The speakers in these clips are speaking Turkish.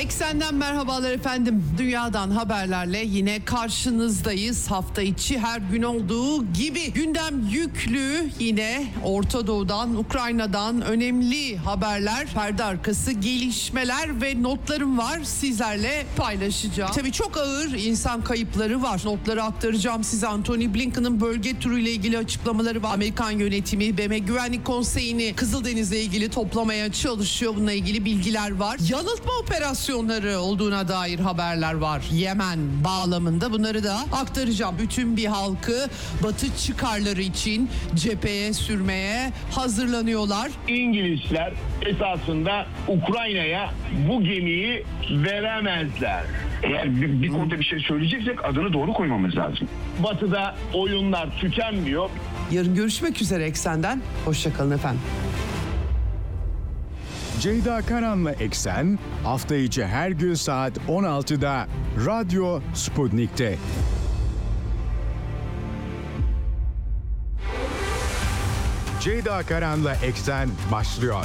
Eksenden merhabalar efendim. Dünyadan haberlerle yine karşınızdayız. Hafta içi her gün olduğu gibi gündem yüklü yine Orta Doğu'dan, Ukrayna'dan önemli haberler, perde arkası gelişmeler ve notlarım var sizlerle paylaşacağım. Tabii çok ağır insan kayıpları var. Notları aktaracağım size. Anthony Blinken'ın bölge turuyla ilgili açıklamaları var. Amerikan yönetimi BM Güvenlik Konseyi'ni Kızıldeniz'le ilgili toplamaya çalışıyor. Bununla ilgili bilgiler var. Yanıltma operasyonu operasyonları olduğuna dair haberler var. Yemen bağlamında bunları da aktaracağım. Bütün bir halkı batı çıkarları için cepheye sürmeye hazırlanıyorlar. İngilizler esasında Ukrayna'ya bu gemiyi veremezler. Eğer bir, bir konuda bir şey söyleyeceksek adını doğru koymamız lazım. Batı'da oyunlar tükenmiyor. Yarın görüşmek üzere Eksen'den. Hoşçakalın efendim. Ceyda Karan'la Eksen hafta içi her gün saat 16'da Radyo Sputnik'te. Ceyda Karan'la Eksen başlıyor.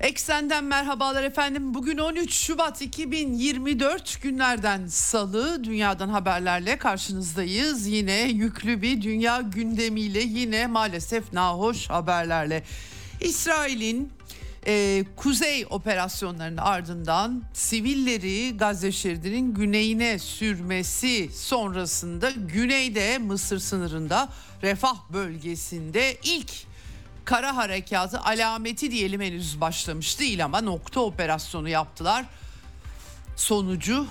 Eksenden merhabalar efendim. Bugün 13 Şubat 2024 günlerden salı dünyadan haberlerle karşınızdayız. Yine yüklü bir dünya gündemiyle yine maalesef nahoş haberlerle. İsrail'in e, kuzey operasyonlarının ardından sivilleri Gazze şeridinin güneyine sürmesi sonrasında güneyde Mısır sınırında Refah bölgesinde ilk kara harekatı alameti diyelim henüz başlamış değil ama nokta operasyonu yaptılar. Sonucu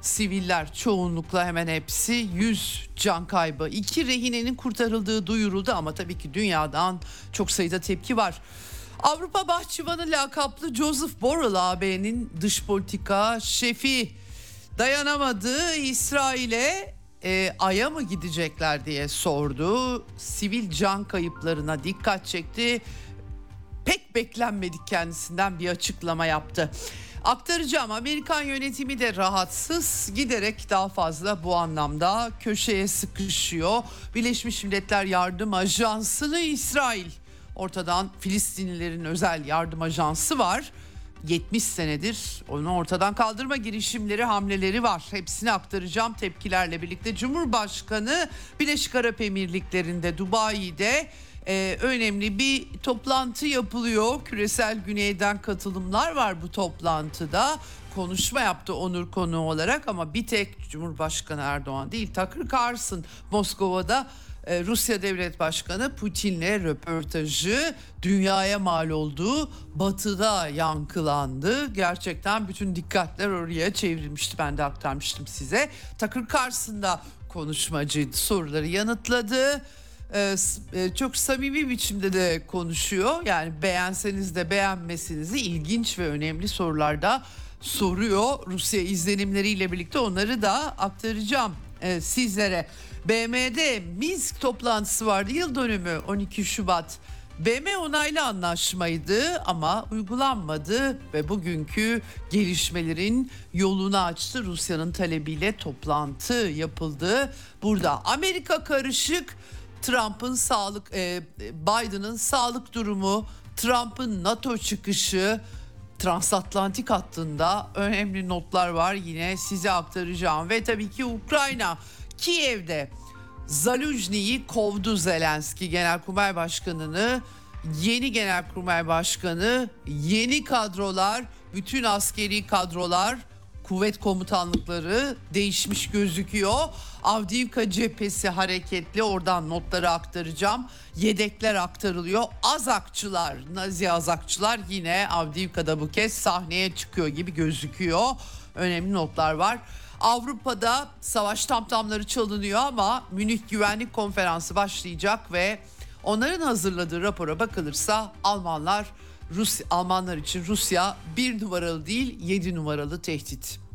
siviller çoğunlukla hemen hepsi 100 can kaybı. İki rehinenin kurtarıldığı duyuruldu ama tabii ki dünyadan çok sayıda tepki var. Avrupa Bahçıvanı lakaplı Joseph Borrell AB'nin dış politika şefi dayanamadı İsrail'e e, Ay'a mı gidecekler diye sordu. Sivil can kayıplarına dikkat çekti. Pek beklenmedik kendisinden bir açıklama yaptı. Aktaracağım Amerikan yönetimi de rahatsız giderek daha fazla bu anlamda köşeye sıkışıyor. Birleşmiş Milletler Yardım Ajansı'nı İsrail ortadan Filistinlilerin özel yardım ajansı var 70 senedir onu ortadan kaldırma girişimleri, hamleleri var. Hepsini aktaracağım tepkilerle birlikte. Cumhurbaşkanı Birleşik Arap Emirlikleri'nde, Dubai'de e, önemli bir toplantı yapılıyor. Küresel Güney'den katılımlar var bu toplantıda. Konuşma yaptı onur konuğu olarak ama bir tek Cumhurbaşkanı Erdoğan değil Takır Carlson Moskova'da e, Rusya Devlet Başkanı Putin'le röportajı dünyaya mal oldu. Batı'da yankılandı. Gerçekten bütün dikkatler oraya çevrilmişti. Ben de aktarmıştım size. Takır Carson'da konuşmacıydı. Soruları yanıtladı. Ee, çok samimi biçimde de konuşuyor. Yani beğenseniz de beğenmeseniz ilginç ve önemli sorularda soruyor. Rusya izlenimleriyle birlikte onları da aktaracağım e, sizlere. BM'de Minsk toplantısı vardı yıl dönümü 12 Şubat. BM onaylı anlaşmaydı ama uygulanmadı ve bugünkü gelişmelerin yolunu açtı. Rusya'nın talebiyle toplantı yapıldı. Burada Amerika karışık Trump'ın sağlık e, Biden'ın sağlık durumu, Trump'ın NATO çıkışı, transatlantik hattında önemli notlar var yine size aktaracağım ve tabii ki Ukrayna Kiev'de Zaluzni'yi kovdu Zelenski Genelkurmay Başkanı'nı. Yeni Genelkurmay Başkanı, yeni kadrolar, bütün askeri kadrolar, kuvvet komutanlıkları değişmiş gözüküyor. Avdiivka cephesi hareketli oradan notları aktaracağım. Yedekler aktarılıyor. Azakçılar, Nazi azakçılar yine Avdiivka'da bu kez sahneye çıkıyor gibi gözüküyor. Önemli notlar var. Avrupa'da savaş tamtamları çalınıyor ama Münih Güvenlik Konferansı başlayacak ve onların hazırladığı rapora bakılırsa Almanlar Rus Almanlar için Rusya bir numaralı değil yedi numaralı tehdit.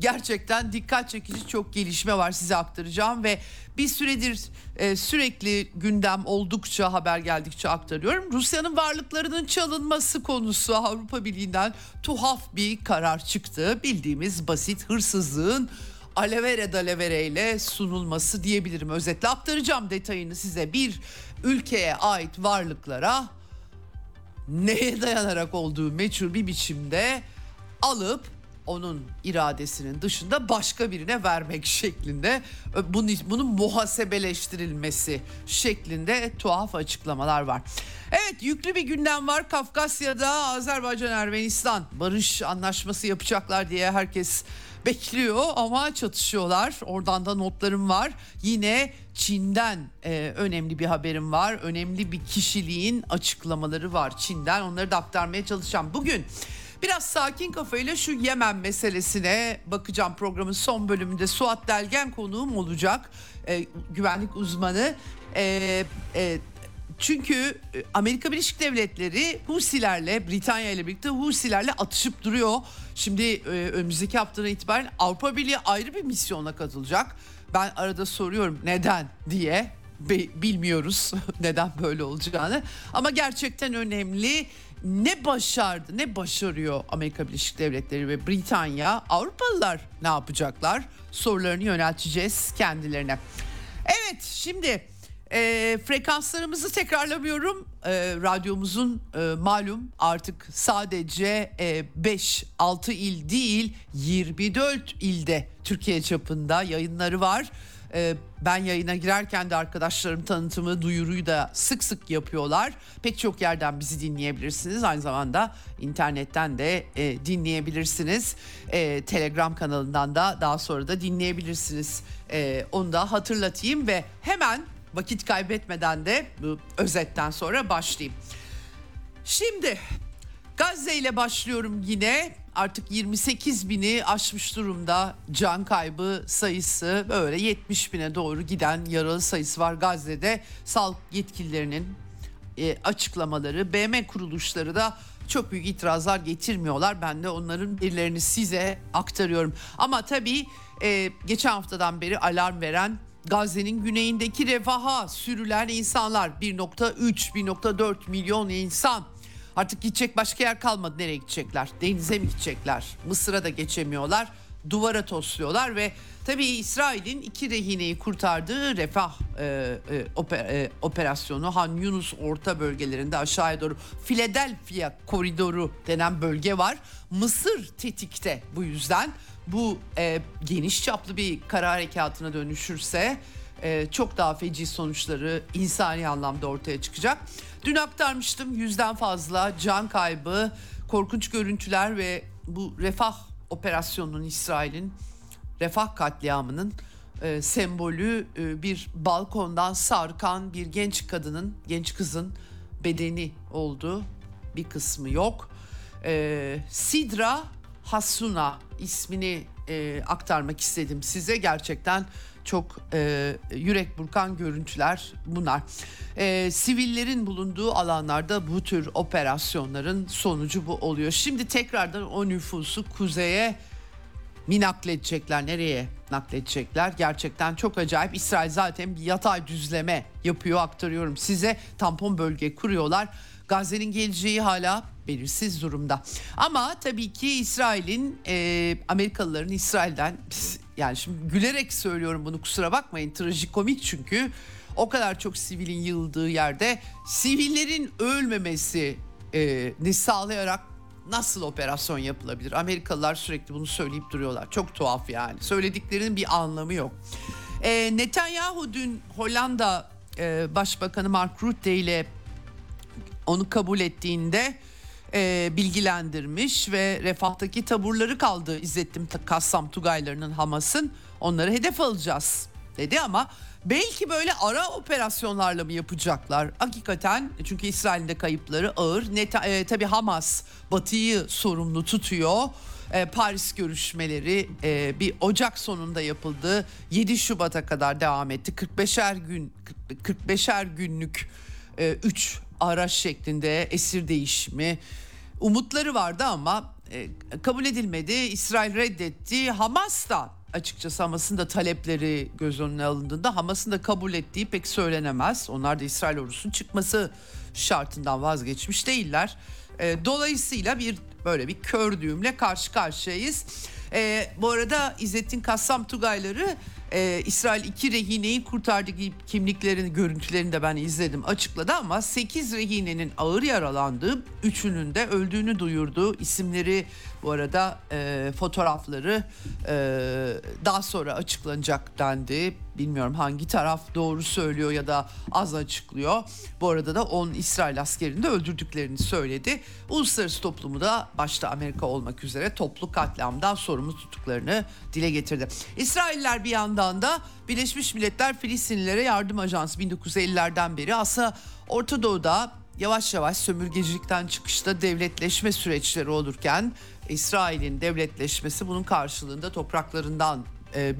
Gerçekten dikkat çekici çok gelişme var size aktaracağım ve bir süredir e, sürekli gündem oldukça haber geldikçe aktarıyorum. Rusya'nın varlıklarının çalınması konusu Avrupa Birliği'nden tuhaf bir karar çıktı. Bildiğimiz basit hırsızlığın alevere dalevere ile sunulması diyebilirim. Özetle aktaracağım detayını size bir ülkeye ait varlıklara neye dayanarak olduğu meçhul bir biçimde alıp onun iradesinin dışında başka birine vermek şeklinde bunun, bunun muhasebeleştirilmesi şeklinde tuhaf açıklamalar var. Evet yüklü bir gündem var. Kafkasya'da Azerbaycan Ermenistan barış anlaşması yapacaklar diye herkes bekliyor ama çatışıyorlar. Oradan da notlarım var. Yine Çin'den e, önemli bir haberim var. Önemli bir kişiliğin açıklamaları var Çin'den. Onları da aktarmaya çalışacağım. Bugün Biraz sakin kafayla şu Yemen meselesine bakacağım programın son bölümünde. Suat Delgen konuğum olacak. E, güvenlik uzmanı. E, e, çünkü e, Amerika Birleşik Devletleri Husilerle, Britanya ile birlikte Husilerle atışıp duruyor. Şimdi e, önümüzdeki haftadan itibaren Avrupa Birliği ayrı bir misyona katılacak. Ben arada soruyorum neden diye bilmiyoruz neden böyle olacağını ama gerçekten önemli ne başardı ne başarıyor Amerika Birleşik Devletleri ve Britanya Avrupalılar ne yapacaklar sorularını yönelteceğiz kendilerine. Evet şimdi e, frekanslarımızı tekrarlamıyorum. E, radyomuzun e, malum artık sadece e, 5-6 il değil 24 ilde Türkiye çapında yayınları var. E, ben yayına girerken de arkadaşlarım tanıtımı, duyuruyu da sık sık yapıyorlar. Pek çok yerden bizi dinleyebilirsiniz. Aynı zamanda internetten de e, dinleyebilirsiniz. E, Telegram kanalından da daha sonra da dinleyebilirsiniz. E, onu da hatırlatayım ve hemen vakit kaybetmeden de bu özetten sonra başlayayım. Şimdi Gazze ile başlıyorum yine. Artık 28 bini aşmış durumda can kaybı sayısı böyle 70 bine doğru giden yaralı sayısı var Gazze'de. Sağlık yetkililerinin e, açıklamaları, BM kuruluşları da çok büyük itirazlar getirmiyorlar. Ben de onların birilerini size aktarıyorum. Ama tabii e, geçen haftadan beri alarm veren Gazze'nin güneyindeki refaha sürülen insanlar 1.3-1.4 milyon insan artık gidecek başka yer kalmadı. Nereye gidecekler? Denize mi gidecekler? Mısır'a da geçemiyorlar. Duvara tosluyorlar ve tabii İsrail'in iki rehineyi kurtardığı refah e, e, oper, e, operasyonu Han Yunus orta bölgelerinde aşağıya doğru Philadelphia koridoru denen bölge var. Mısır tetikte bu yüzden. Bu e, geniş çaplı bir kara harekatına dönüşürse e, çok daha feci sonuçları insani anlamda ortaya çıkacak. Dün aktarmıştım yüzden fazla can kaybı, korkunç görüntüler ve bu refah operasyonunun İsrail'in refah katliamının e, sembolü e, bir balkondan sarkan bir genç kadının, genç kızın bedeni oldu. Bir kısmı yok. E, Sidra Hasuna ismini e, aktarmak istedim size. Gerçekten çok e, yürek burkan görüntüler bunlar. E, sivillerin bulunduğu alanlarda bu tür operasyonların sonucu bu oluyor. Şimdi tekrardan o nüfusu kuzeye mi nakledecekler nereye nakledecekler gerçekten çok acayip İsrail zaten bir yatay düzleme yapıyor aktarıyorum size tampon bölge kuruyorlar Gazze'nin geleceği hala belirsiz durumda. Ama tabii ki İsrail'in e, Amerikalıların İsrail'den yani şimdi gülerek söylüyorum bunu kusura bakmayın trajikomik çünkü o kadar çok sivilin yığıldığı yerde sivillerin ölmemesi e, ne sağlayarak nasıl operasyon yapılabilir? Amerikalılar sürekli bunu söyleyip duruyorlar. Çok tuhaf yani. Söylediklerinin bir anlamı yok. E, Netanyahu dün Hollanda e, Başbakanı Mark Rutte ile onu kabul ettiğinde e, bilgilendirmiş ve refahtaki taburları kaldı İzzettin Kassam Tugaylarının Hamas'ın onları hedef alacağız dedi ama belki böyle ara operasyonlarla mı yapacaklar? Hakikaten çünkü İsrail'in de kayıpları ağır. Ne, e, tabii Hamas Batı'yı sorumlu tutuyor. E, Paris görüşmeleri e, bir Ocak sonunda yapıldı. 7 Şubat'a kadar devam etti. 45'er gün 45'er günlük 3 e, araç şeklinde esir değişimi umutları vardı ama e, kabul edilmedi. İsrail reddetti. Hamas da açıkçası Hamas'ın da talepleri göz önüne alındığında Hamas'ın da kabul ettiği pek söylenemez. Onlar da İsrail ordusunun çıkması şartından vazgeçmiş değiller. E, dolayısıyla bir böyle bir kör düğümle karşı karşıyayız. E, bu arada İzzettin Kassam Tugayları Ee, İsrail iki rehineyi kurtardı kimliklerini görüntülerini de ben izledim açıkladı ama 8 rehinenin ağır yaralandığı üçünün de öldüğünü duyurdu. İsimleri bu arada e, fotoğrafları e, daha sonra açıklanacak dendi. Bilmiyorum hangi taraf doğru söylüyor ya da az açıklıyor. Bu arada da 10 İsrail askerini de öldürdüklerini söyledi. Uluslararası toplumu da başta Amerika olmak üzere toplu katliamdan sorumlu tuttuklarını dile getirdi. İsrailler bir yandan da Birleşmiş Milletler Filistinlilere Yardım Ajansı 1950'lerden beri aslında Orta Doğu'da yavaş yavaş sömürgecilikten çıkışta devletleşme süreçleri olurken İsrail'in devletleşmesi bunun karşılığında topraklarından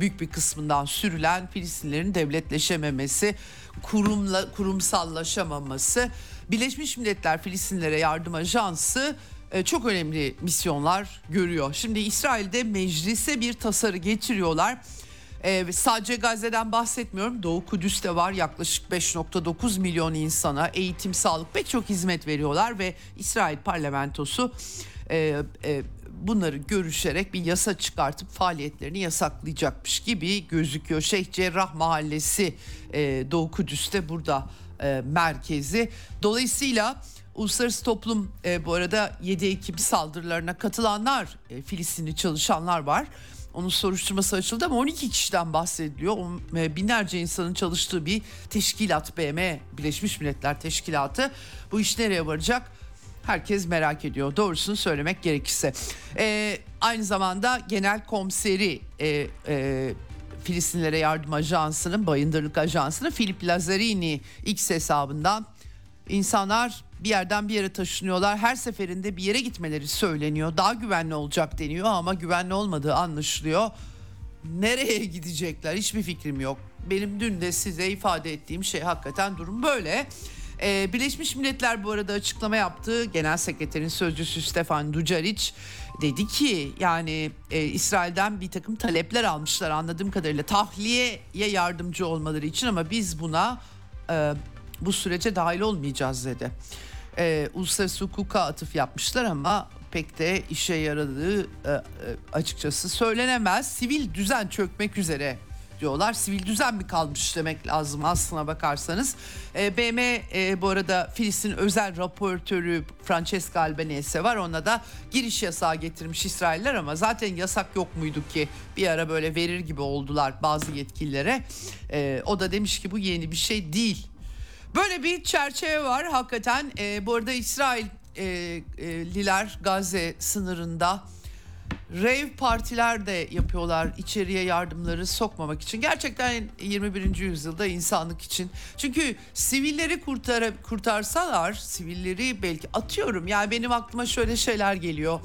büyük bir kısmından sürülen Filistinlerin devletleşememesi, kurumla kurumsallaşamaması, Birleşmiş Milletler Filistinlere Yardım Ajansı e, çok önemli misyonlar görüyor. Şimdi İsrail'de meclise bir tasarı getiriyorlar. Ee, sadece Gazze'den bahsetmiyorum. Doğu Kudüs'te var yaklaşık 5.9 milyon insana eğitim, sağlık pek çok hizmet veriyorlar ve İsrail parlamentosu e, e, bunları görüşerek bir yasa çıkartıp faaliyetlerini yasaklayacakmış gibi gözüküyor. Şeyh Cerrah Mahallesi e, Doğu Kudüs'te burada e, merkezi. Dolayısıyla uluslararası toplum e, bu arada 7 Ekim saldırılarına katılanlar, e, Filistinli çalışanlar var. Onun soruşturması açıldı ama 12 kişiden bahsediliyor. E, binlerce insanın çalıştığı bir teşkilat BM Birleşmiş Milletler Teşkilatı. Bu iş nereye varacak? Herkes merak ediyor. Doğrusunu söylemek gerekirse. Ee, aynı zamanda Genel Komiseri e, e, Filistinlere Yardım Ajansı'nın, Bayındırlık Ajansı'nın Filip Lazzarini X hesabından insanlar bir yerden bir yere taşınıyorlar. Her seferinde bir yere gitmeleri söyleniyor. Daha güvenli olacak deniyor ama güvenli olmadığı anlaşılıyor. Nereye gidecekler hiçbir fikrim yok. Benim dün de size ifade ettiğim şey hakikaten durum böyle. Ee, Birleşmiş Milletler bu arada açıklama yaptı. Genel Sekreterin Sözcüsü Stefan Ducaric dedi ki yani e, İsrail'den bir takım talepler almışlar anladığım kadarıyla tahliyeye yardımcı olmaları için ama biz buna e, bu sürece dahil olmayacağız dedi. E, uluslararası hukuka atıf yapmışlar ama pek de işe yaradığı e, e, açıkçası söylenemez. Sivil düzen çökmek üzere diyorlar. Sivil düzen mi kalmış demek lazım aslına bakarsanız. E, BM e, bu arada Filistin özel raportörü Francesca Albanese var. Ona da giriş yasağı getirmiş İsrailler ama zaten yasak yok muydu ki bir ara böyle verir gibi oldular bazı yetkililere. E, o da demiş ki bu yeni bir şey değil. Böyle bir çerçeve var hakikaten. E, bu arada İsrail e, e, liler Gazze sınırında Rave partiler de yapıyorlar içeriye yardımları sokmamak için. Gerçekten 21. yüzyılda insanlık için. Çünkü sivilleri kurtar kurtarsalar, sivilleri belki atıyorum. Yani benim aklıma şöyle şeyler geliyor.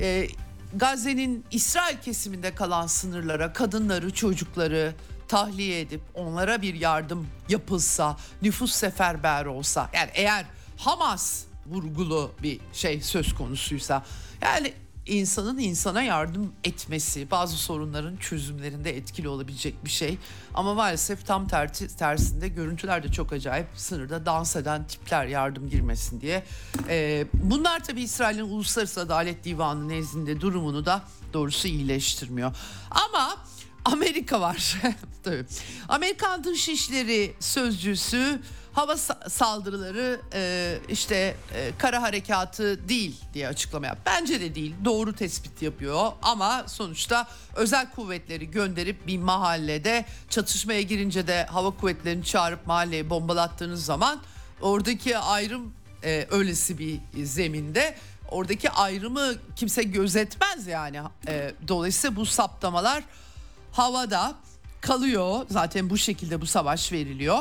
Ee, Gazze'nin İsrail kesiminde kalan sınırlara kadınları, çocukları tahliye edip onlara bir yardım yapılsa, nüfus seferber olsa. Yani eğer Hamas vurgulu bir şey söz konusuysa yani insanın insana yardım etmesi bazı sorunların çözümlerinde etkili olabilecek bir şey. Ama maalesef tam tersi, tersinde görüntüler de çok acayip. Sınırda dans eden tipler yardım girmesin diye. Ee, bunlar tabii İsrail'in Uluslararası Adalet Divanı nezdinde durumunu da doğrusu iyileştirmiyor. Ama Amerika var. tabii. Amerikan Dışişleri Sözcüsü hava saldırıları e, işte e, kara harekatı değil diye açıklama yap. Bence de değil. Doğru tespit yapıyor ama sonuçta özel kuvvetleri gönderip bir mahallede çatışmaya girince de hava kuvvetlerini çağırıp mahalleyi bombalattığınız zaman oradaki ayrım e, öylesi bir zeminde oradaki ayrımı kimse gözetmez yani. E, dolayısıyla bu saptamalar havada kalıyor. Zaten bu şekilde bu savaş veriliyor.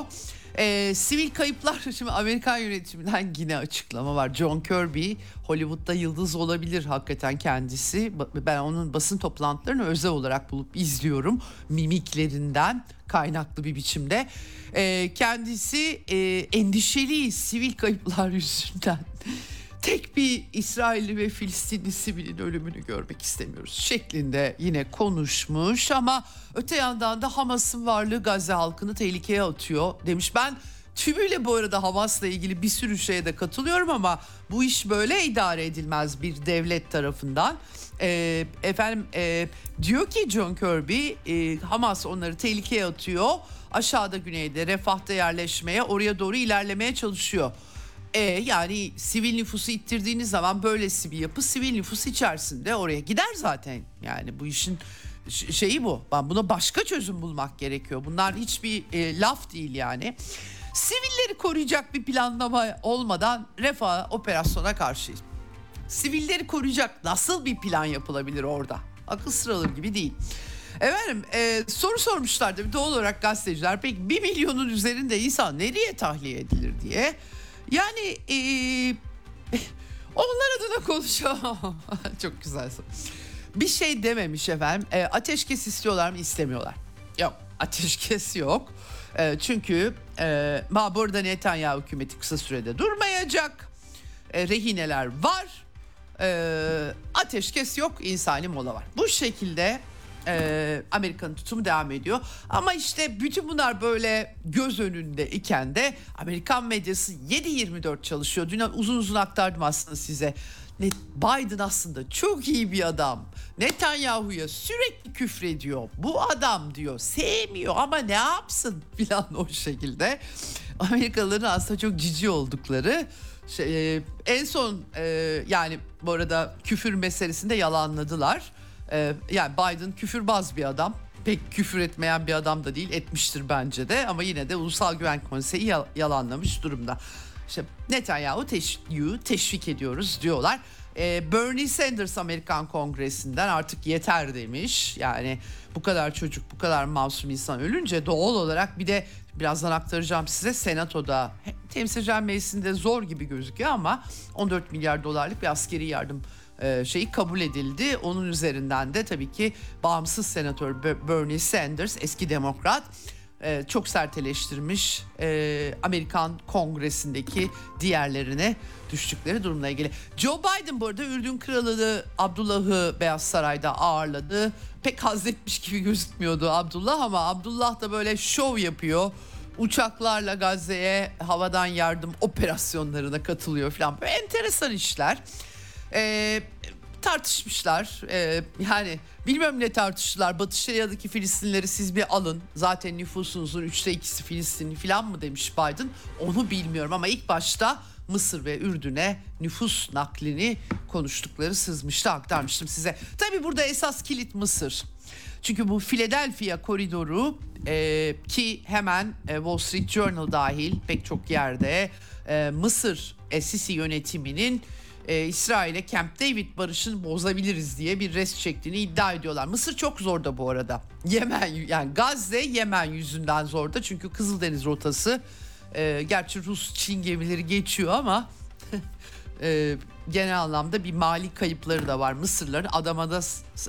Ee, sivil kayıplar şimdi Amerikan yönetiminden yine açıklama var. John Kirby Hollywood'da yıldız olabilir hakikaten kendisi. Ben onun basın toplantılarını özel olarak bulup izliyorum. Mimiklerinden kaynaklı bir biçimde. Ee, kendisi e, endişeli sivil kayıplar yüzünden tek bir İsrailli ve Filistinli sivilin ölümünü görmek istemiyoruz şeklinde yine konuşmuş ama öte yandan da Hamas'ın varlığı Gazze halkını tehlikeye atıyor demiş. Ben Tümüyle bu arada Hamas'la ilgili bir sürü şeye de katılıyorum ama bu iş böyle idare edilmez bir devlet tarafından. Ee, efendim e, diyor ki John Kirby e, Hamas onları tehlikeye atıyor. Aşağıda güneyde refahta yerleşmeye oraya doğru ilerlemeye çalışıyor. E, yani sivil nüfusu ittirdiğiniz zaman böylesi bir yapı sivil nüfus içerisinde oraya gider zaten. Yani bu işin şeyi bu. Ben buna başka çözüm bulmak gerekiyor. Bunlar hiçbir e, laf değil yani. Sivilleri koruyacak bir planlama olmadan refah operasyona karşıyız. Sivilleri koruyacak nasıl bir plan yapılabilir orada? Akıl sıralı gibi değil. Efendim e, soru sormuşlar tabii doğal olarak gazeteciler. Peki bir milyonun üzerinde insan nereye tahliye edilir diye. Yani e, onlar adına konuşamam. Çok güzel soru. Bir şey dememiş efendim. E, ateşkes istiyorlar mı istemiyorlar. Yok ateşkes yok. E, çünkü e, ma burada Netanyahu hükümeti kısa sürede durmayacak. E, rehineler var. E, ateşkes yok insani mola var. Bu şekilde e, Amerika'nın tutumu devam ediyor. Ama işte bütün bunlar böyle göz önünde iken de Amerikan medyası 7-24 çalışıyor. Dün uzun uzun aktardım aslında size. Biden aslında çok iyi bir adam. Netanyahu'ya sürekli küfrediyor. Bu adam diyor sevmiyor ama ne yapsın filan o şekilde. Amerikalıların aslında çok cici oldukları şey, e, en son e, yani bu arada küfür meselesinde yalanladılar. E, yani Biden küfürbaz bir adam. Pek küfür etmeyen bir adam da değil etmiştir bence de ama yine de Ulusal Güvenlik Konseyi yal- yalanlamış durumda. İşte Netanyahu teşvik, teşvik ediyoruz diyorlar. Ee, Bernie Sanders Amerikan Kongresi'nden artık yeter demiş. Yani bu kadar çocuk, bu kadar masum insan ölünce doğal olarak bir de birazdan aktaracağım size Senato'da Temsilciler Meclisi'nde zor gibi gözüküyor ama 14 milyar dolarlık bir askeri yardım e, şeyi kabul edildi. Onun üzerinden de tabii ki bağımsız senatör Be- Bernie Sanders eski demokrat e, çok sert eleştirmiş e, Amerikan Kongresi'ndeki diğerlerine düştükleri durumla ilgili. Joe Biden bu arada Ürdün Kralı Abdullah'ı Beyaz Saray'da ağırladı. Pek haz etmiş gibi gözükmüyordu Abdullah ama Abdullah da böyle şov yapıyor. Uçaklarla Gazze'ye havadan yardım operasyonlarına katılıyor falan. Böyle enteresan işler. Ee, tartışmışlar. Ee, yani bilmiyorum ne tartıştılar. Batı Şeria'daki Filistinleri siz bir alın. Zaten nüfusunuzun üçte ikisi Filistin falan mı demiş Biden. Onu bilmiyorum ama ilk başta Mısır ve Ürdün'e nüfus naklini konuştukları sızmıştı aktarmıştım size. Tabi burada esas kilit Mısır. Çünkü bu Philadelphia koridoru e, ki hemen e, Wall Street Journal dahil pek çok yerde e, Mısır e, Sisi yönetiminin e, İsrail'e Camp David barışını bozabiliriz diye bir rest çektiğini iddia ediyorlar. Mısır çok zorda bu arada. Yemen yani Gazze Yemen yüzünden zorda çünkü Kızıldeniz rotası e, gerçi Rus Çin gemileri geçiyor ama e, genel anlamda bir mali kayıpları da var. Mısırların adamada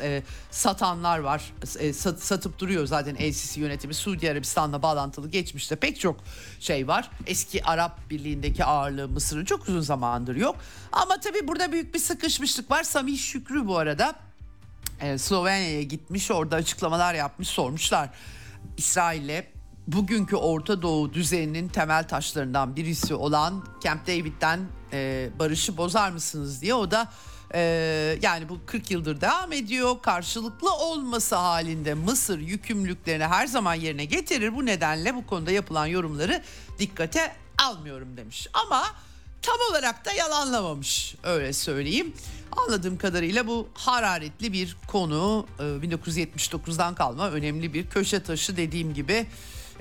e, satanlar var. E, sat- satıp duruyor zaten El-Sisi yönetimi. Suudi Arabistan'la bağlantılı geçmişte pek çok şey var. Eski Arap Birliği'ndeki ağırlığı Mısır'ın çok uzun zamandır yok. Ama tabii burada büyük bir sıkışmışlık var. Samih Şükrü bu arada e, Slovenya'ya gitmiş orada açıklamalar yapmış sormuşlar. İsrail'le bugünkü Orta Doğu düzeninin temel taşlarından birisi olan Camp David'den e, barışı bozar mısınız diye. O da e, yani bu 40 yıldır devam ediyor. Karşılıklı olması halinde Mısır yükümlülüklerini her zaman yerine getirir. Bu nedenle bu konuda yapılan yorumları dikkate almıyorum demiş. Ama tam olarak da yalanlamamış öyle söyleyeyim. Anladığım kadarıyla bu hararetli bir konu. E, 1979'dan kalma önemli bir köşe taşı dediğim gibi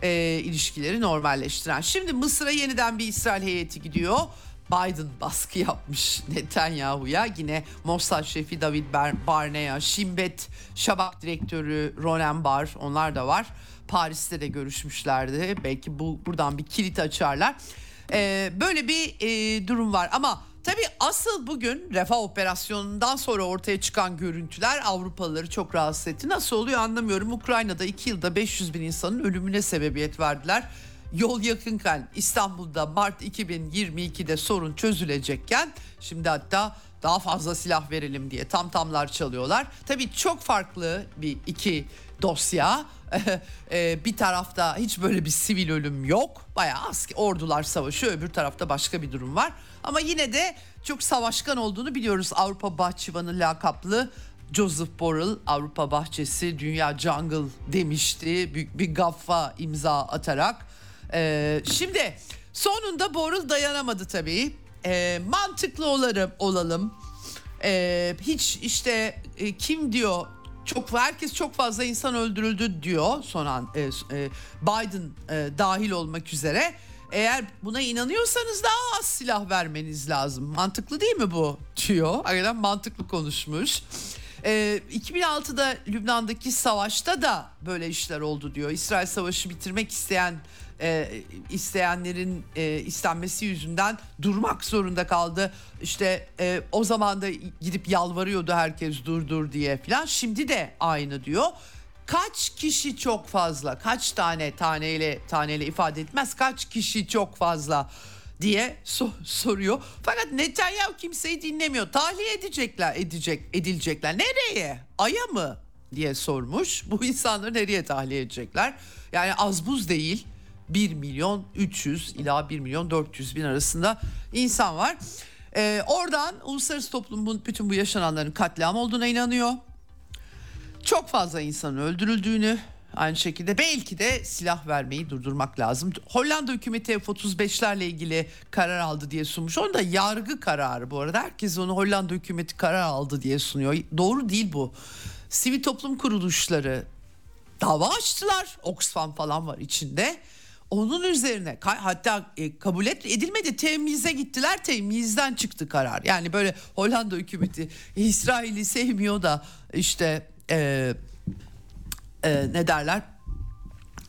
e, ilişkileri normalleştiren. Şimdi Mısır'a yeniden bir İsrail heyeti gidiyor. Biden baskı yapmış Netanyahu'ya. Yine Mossad şefi David Bar- Barnea, Şimbet Şabak direktörü Ronen Bar onlar da var. Paris'te de görüşmüşlerdi. Belki bu buradan bir kilit açarlar. Ee, böyle bir e, durum var ama tabii asıl bugün refah operasyonundan sonra ortaya çıkan görüntüler Avrupalıları çok rahatsız etti. Nasıl oluyor anlamıyorum. Ukrayna'da 2 yılda 500 bin insanın ölümüne sebebiyet verdiler. Yol yakınken İstanbul'da Mart 2022'de sorun çözülecekken şimdi hatta daha fazla silah verelim diye tam tamlar çalıyorlar. Tabii çok farklı bir iki dosya. e, bir tarafta hiç böyle bir sivil ölüm yok. Bayağı asker, ordular savaşıyor öbür tarafta başka bir durum var. Ama yine de çok savaşkan olduğunu biliyoruz. Avrupa Bahçıvanı lakaplı Joseph Borrell Avrupa Bahçesi Dünya Jungle demişti. Büyük bir gaffa imza atarak. Ee, şimdi sonunda Borrell dayanamadı tabii. Ee, mantıklı olalım. olalım. Ee, hiç işte e, kim diyor çok herkes çok fazla insan öldürüldü diyor son an e, e, Biden e, dahil olmak üzere. Eğer buna inanıyorsanız daha az silah vermeniz lazım. Mantıklı değil mi bu? diyor. Hakikaten mantıklı konuşmuş. E, 2006'da Lübnan'daki savaşta da böyle işler oldu diyor. İsrail savaşı bitirmek isteyen e, isteyenlerin e, istenmesi yüzünden durmak zorunda kaldı. İşte e, o zaman da gidip yalvarıyordu herkes dur dur diye falan. Şimdi de aynı diyor. Kaç kişi çok fazla? Kaç tane taneyle taneyle ifade etmez. Kaç kişi çok fazla diye so- soruyor. Fakat Netanyahu kimseyi dinlemiyor. Tahliye edecekler, edecek, edilecekler. Nereye? Ay'a mı? diye sormuş. Bu insanları nereye tahliye edecekler? Yani az buz değil. 1 milyon 300 ila 1 milyon 400 bin arasında insan var. Ee, oradan uluslararası toplum bütün bu yaşananların katliam olduğuna inanıyor. Çok fazla insanın öldürüldüğünü aynı şekilde belki de silah vermeyi durdurmak lazım. Hollanda hükümeti F-35'lerle ilgili karar aldı diye sunmuş. Onu da yargı kararı bu arada. Herkes onu Hollanda hükümeti karar aldı diye sunuyor. Doğru değil bu. Sivil toplum kuruluşları dava açtılar. Oxfam falan var içinde. Onun üzerine hatta e, kabul edilmedi. Temize gittiler temizden çıktı karar. Yani böyle Hollanda hükümeti İsrail'i sevmiyor da işte e, e, ne derler?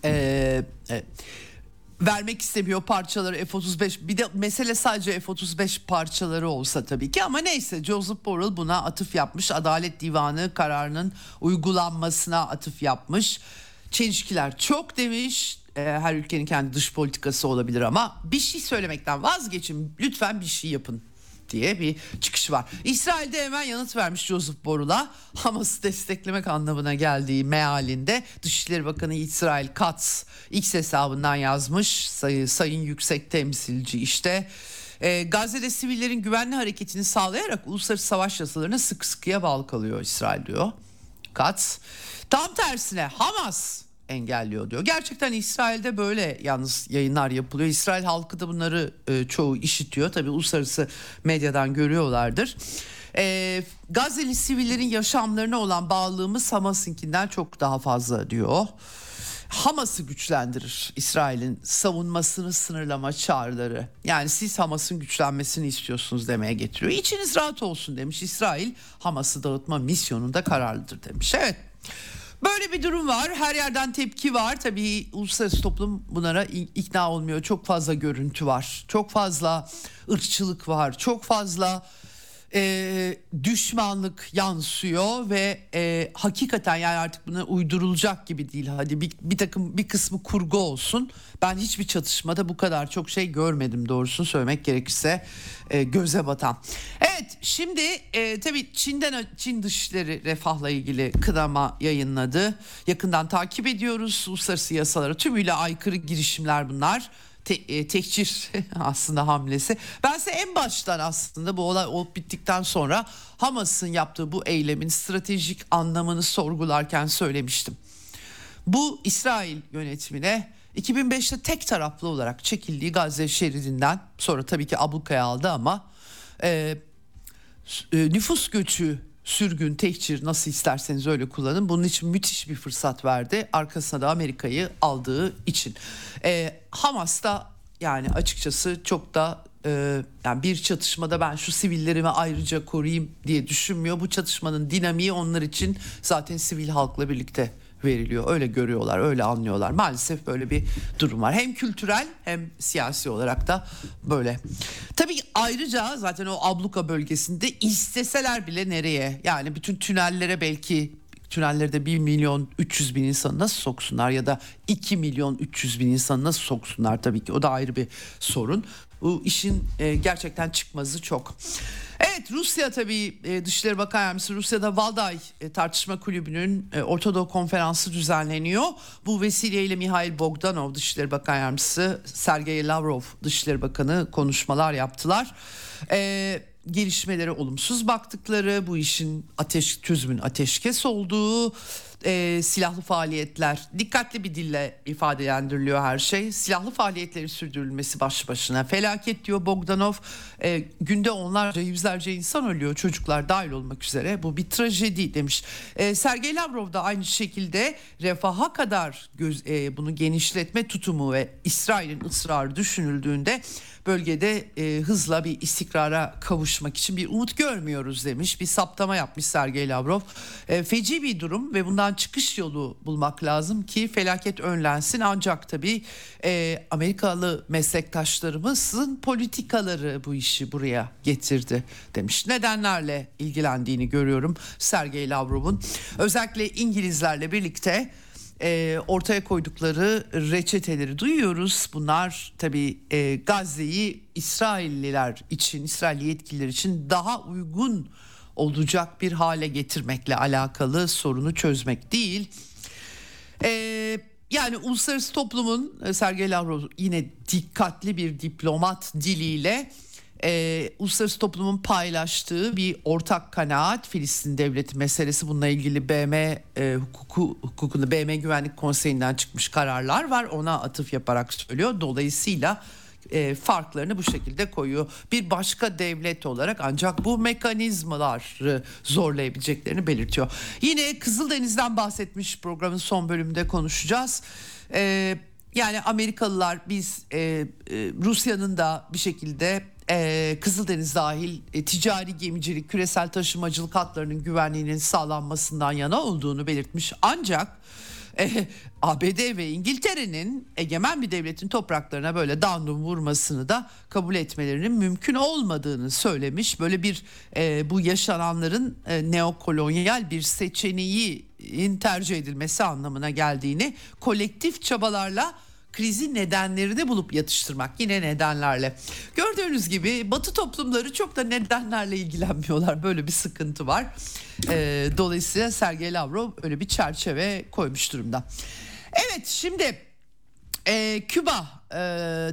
E, e, vermek istemiyor parçaları F-35 bir de mesele sadece F-35 parçaları olsa tabii ki ama neyse Joseph Borrell buna atıf yapmış. Adalet Divanı kararının uygulanmasına atıf yapmış. Çelişkiler çok demiş her ülkenin kendi dış politikası olabilir ama bir şey söylemekten vazgeçin lütfen bir şey yapın diye bir çıkış var. İsrail'de hemen yanıt vermiş Joseph Borrell'a Hamas'ı desteklemek anlamına geldiği mealinde Dışişleri Bakanı İsrail Katz X hesabından yazmış say, sayın yüksek temsilci işte e, Gazze'de sivillerin güvenli hareketini sağlayarak uluslararası savaş yasalarına sık sıkıya bağlı kalıyor İsrail diyor. Katz tam tersine Hamas engelliyor diyor. Gerçekten İsrail'de böyle yalnız yayınlar yapılıyor. İsrail halkı da bunları e, çoğu işitiyor. Tabii uluslararası medyadan görüyorlardır. E, Gazze'li sivillerin yaşamlarına olan bağlılığımız Hamas'ınkinden çok daha fazla diyor. Hamas'ı güçlendirir İsrail'in savunmasını sınırlama çağrıları. Yani siz Hamas'ın güçlenmesini istiyorsunuz demeye getiriyor. İçiniz rahat olsun demiş İsrail. Hamas'ı dağıtma misyonunda kararlıdır demiş. Evet Böyle bir durum var. Her yerden tepki var. Tabii uluslararası toplum bunlara ikna olmuyor. Çok fazla görüntü var. Çok fazla ırkçılık var. Çok fazla e, düşmanlık yansıyor ve e, hakikaten yani artık buna uydurulacak gibi değil. Hadi bir, bir takım bir kısmı kurgu olsun. Ben hiçbir çatışmada bu kadar çok şey görmedim doğrusunu söylemek gerekirse e, göze batan. Evet şimdi e, tabii Çin'den Çin dışişleri refahla ilgili kınama yayınladı. Yakından takip ediyoruz uluslararası yasalara tümüyle aykırı girişimler bunlar te, e, tekçir aslında hamlesi. Ben size en baştan aslında bu olay olup bittikten sonra Hamas'ın yaptığı bu eylemin stratejik anlamını sorgularken söylemiştim. Bu İsrail yönetimine 2005'te tek taraflı olarak çekildiği Gazze şeridinden sonra tabii ki ablukaya aldı ama e, e, nüfus göçü sürgün, tehcir nasıl isterseniz öyle kullanın. Bunun için müthiş bir fırsat verdi. Arkasına da Amerika'yı aldığı için. E, Hamas da yani açıkçası çok da e, yani bir çatışmada ben şu sivillerimi ayrıca koruyayım diye düşünmüyor. Bu çatışmanın dinamiği onlar için zaten sivil halkla birlikte veriliyor. Öyle görüyorlar, öyle anlıyorlar. Maalesef böyle bir durum var. Hem kültürel hem siyasi olarak da böyle. Tabii ayrıca zaten o abluka bölgesinde isteseler bile nereye? Yani bütün tünellere belki tünellerde 1 milyon 300 bin insanı nasıl soksunlar ya da 2 milyon 300 bin insanı nasıl soksunlar tabii ki o da ayrı bir sorun. Bu işin e, gerçekten çıkmazı çok. Evet Rusya tabii e, Dışişleri Bakan Yardımcısı Rusya'da Valday e, Tartışma Kulübü'nün e, Ortadoğu Konferansı düzenleniyor. Bu vesileyle Mihail Bogdanov Dışişleri Bakan Yardımcısı Sergey Lavrov Dışişleri Bakanı konuşmalar yaptılar. E, gelişmelere olumsuz baktıkları bu işin ateş çözümün ateşkes olduğu e, silahlı faaliyetler dikkatli bir dille ifadelendiriliyor her şey. Silahlı faaliyetleri sürdürülmesi baş başına felaket diyor Bogdanov. E, günde onlarca yüzlerce insan ölüyor çocuklar dahil olmak üzere bu bir trajedi demiş. E, Sergey Lavrov da aynı şekilde refaha kadar göz, e, bunu genişletme tutumu ve İsrail'in ısrarı düşünüldüğünde bölgede e, hızla bir istikrara kavuşmak için bir umut görmüyoruz demiş. Bir saptama yapmış Sergey Lavrov. E, feci bir durum ve bundan çıkış yolu bulmak lazım ki felaket önlensin. Ancak tabii e, Amerikalı meslektaşlarımızın politikaları bu işi buraya getirdi demiş. Nedenlerle ilgilendiğini görüyorum Sergey Lavrov'un. Özellikle İngilizlerle birlikte e, ortaya koydukları reçeteleri duyuyoruz. Bunlar tabii e, Gazze'yi İsrailliler için, İsrail yetkililer için daha uygun olacak bir hale getirmekle alakalı sorunu çözmek değil. E, yani uluslararası toplumun e, Sergey Lavrov yine dikkatli bir diplomat diliyle e, uluslararası toplumun paylaştığı bir ortak kanaat Filistin devleti meselesi bununla ilgili BM e, hukuku hukukunda BM Güvenlik Konseyi'nden çıkmış kararlar var ona atıf yaparak söylüyor. Dolayısıyla e, farklarını bu şekilde koyuyor. Bir başka devlet olarak ancak bu mekanizmaları zorlayabileceklerini belirtiyor. Yine Kızıldeniz'den bahsetmiş programın son bölümünde konuşacağız. E, yani Amerikalılar biz e, e, Rusya'nın da bir şekilde e, Kızıldeniz dahil e, ticari gemicilik, küresel taşımacılık hatlarının güvenliğinin sağlanmasından yana olduğunu belirtmiş. Ancak e, ABD ve İngiltere'nin egemen bir devletin topraklarına böyle dandum vurmasını da kabul etmelerinin mümkün olmadığını söylemiş. Böyle bir e, bu yaşananların e, neokolonyal bir seçeneğin tercih edilmesi anlamına geldiğini kolektif çabalarla krizi nedenlerini bulup yatıştırmak yine nedenlerle. Gördüğünüz gibi Batı toplumları çok da nedenlerle ilgilenmiyorlar. Böyle bir sıkıntı var. Ee, dolayısıyla Sergey Lavrov öyle bir çerçeve koymuş durumda. Evet şimdi e, Küba e,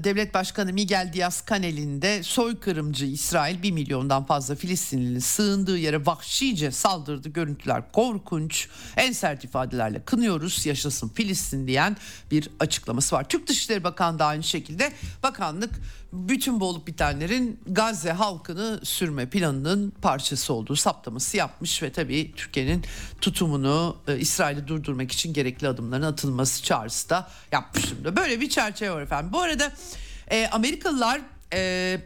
Devlet Başkanı Miguel Diaz-Canel'in de soykırımcı İsrail 1 milyondan fazla Filistinlinin sığındığı yere vahşice saldırdı. Görüntüler korkunç. En sert ifadelerle kınıyoruz yaşasın Filistin diyen bir açıklaması var. Türk Dışişleri Bakanı da aynı şekilde bakanlık bütün bu olup bitenlerin Gazze halkını sürme planının parçası olduğu saptaması yapmış ve tabii Türkiye'nin tutumunu e, İsrail'i durdurmak için gerekli adımların atılması çağrısı da yapmıştım da. Böyle bir çerçeve var efendim. Bu arada e, Amerikalılar e,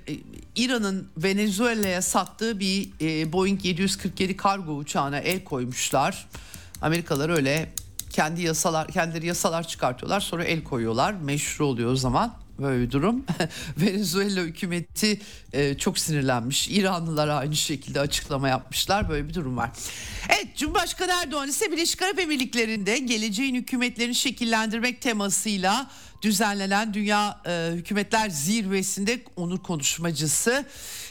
İran'ın Venezuela'ya sattığı bir e, Boeing 747 kargo uçağına el koymuşlar. Amerikalılar öyle kendi yasalar kendileri yasalar çıkartıyorlar sonra el koyuyorlar meşru oluyor o zaman böyle bir durum. Venezuela hükümeti e, çok sinirlenmiş. İranlılar aynı şekilde açıklama yapmışlar. Böyle bir durum var. Evet Cumhurbaşkanı Erdoğan ise Birleşik Arap Emirlikleri'nde geleceğin hükümetlerini şekillendirmek temasıyla düzenlenen Dünya e, Hükümetler Zirvesi'nde onur konuşmacısı.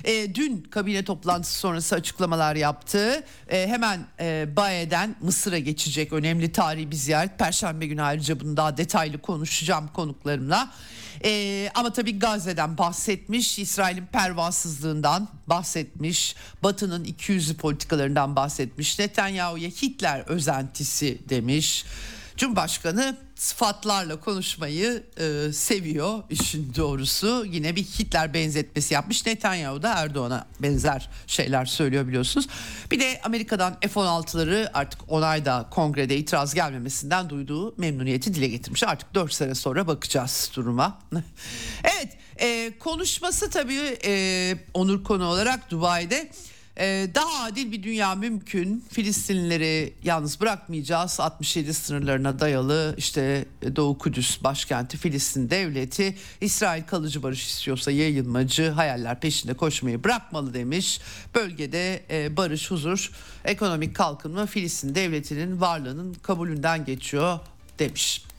E, dün kabine toplantısı sonrası açıklamalar yaptı. E, hemen e, Baye'den Mısır'a geçecek önemli tarihi bir ziyaret. Perşembe günü ayrıca bunu daha detaylı konuşacağım konuklarımla. Ee, ama tabii Gazze'den bahsetmiş, İsrail'in pervasızlığından bahsetmiş, Batı'nın ikiyüzlü politikalarından bahsetmiş, Netanyahu'ya Hitler özentisi demiş. Cumhurbaşkanı sıfatlarla konuşmayı e, seviyor işin doğrusu. Yine bir Hitler benzetmesi yapmış. Netanyahu da Erdoğan'a benzer şeyler söylüyor biliyorsunuz. Bir de Amerika'dan F-16'ları artık onayda kongrede itiraz gelmemesinden duyduğu memnuniyeti dile getirmiş. Artık 4 sene sonra bakacağız duruma. evet e, konuşması tabii e, onur konu olarak Dubai'de daha adil bir dünya mümkün. Filistinlileri yalnız bırakmayacağız. 67 sınırlarına dayalı işte Doğu Kudüs başkenti Filistin devleti İsrail kalıcı barış istiyorsa yayılmacı hayaller peşinde koşmayı bırakmalı demiş. Bölgede e, barış, huzur, ekonomik kalkınma Filistin devletinin varlığının kabulünden geçiyor demiş.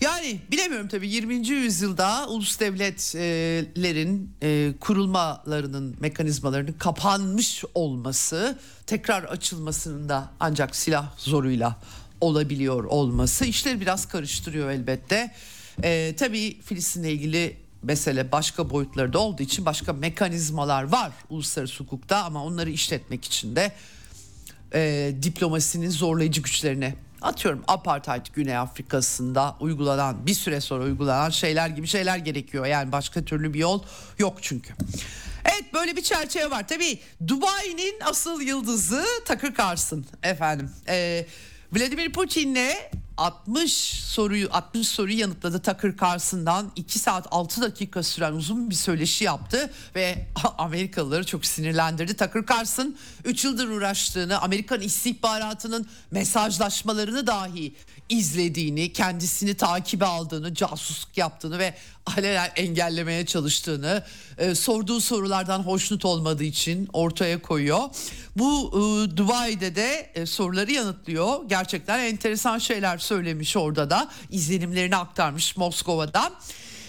Yani bilemiyorum tabii 20. yüzyılda ulus devletlerin e, kurulmalarının mekanizmalarının kapanmış olması tekrar açılmasının da ancak silah zoruyla olabiliyor olması işleri biraz karıştırıyor elbette. E, tabii Filistin'le ilgili mesele başka boyutları da olduğu için başka mekanizmalar var uluslararası hukukta ama onları işletmek için de e, diplomasinin zorlayıcı güçlerine atıyorum apartheid Güney Afrika'sında uygulanan bir süre sonra uygulanan şeyler gibi şeyler gerekiyor. Yani başka türlü bir yol yok çünkü. Evet böyle bir çerçeve var. Tabii Dubai'nin asıl yıldızı Tucker Carlson efendim. Ee, Vladimir Putin'le 60 soruyu 60 soruyu yanıtladı Tucker Carlson'dan 2 saat 6 dakika süren uzun bir söyleşi yaptı ve Amerikalıları çok sinirlendirdi. Tucker Carlson 3 yıldır uğraştığını, Amerikan istihbaratının mesajlaşmalarını dahi izlediğini, kendisini takibe aldığını, casusluk yaptığını ve alenen engellemeye çalıştığını, e, sorduğu sorulardan hoşnut olmadığı için ortaya koyuyor. Bu e, Dubai'de de e, soruları yanıtlıyor. Gerçekten enteresan şeyler söylemiş orada da. izlenimlerini aktarmış Moskova'da.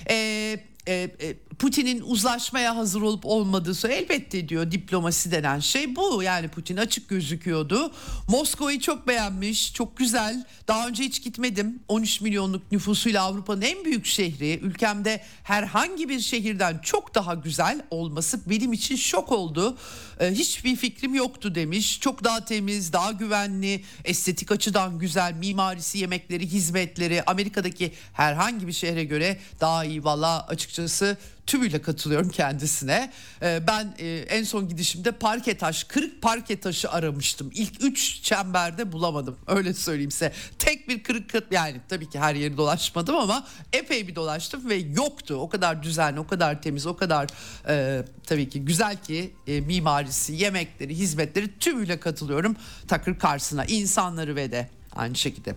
Eee e, e, Putin'in uzlaşmaya hazır olup olmadığı elbette diyor diplomasi denen şey bu. Yani Putin açık gözüküyordu. Moskova'yı çok beğenmiş, çok güzel. Daha önce hiç gitmedim. 13 milyonluk nüfusuyla Avrupa'nın en büyük şehri. Ülkemde herhangi bir şehirden çok daha güzel olması benim için şok oldu. Ee, hiçbir fikrim yoktu demiş. Çok daha temiz, daha güvenli, estetik açıdan güzel, mimarisi, yemekleri, hizmetleri Amerika'daki herhangi bir şehre göre daha iyi. Valla açıkçası tümüyle katılıyorum kendisine. Ee, ben e, en son gidişimde parke taş, kırık parke taşı aramıştım. İlk üç çemberde bulamadım. Öyle söyleyeyim size. Tek bir kırık yani tabii ki her yeri dolaşmadım ama epey bir dolaştım ve yoktu. O kadar düzenli, o kadar temiz, o kadar e, tabii ki güzel ki e, mimarisi, yemekleri, hizmetleri tümüyle katılıyorum. Takır karşısına insanları ve de Aynı şekilde.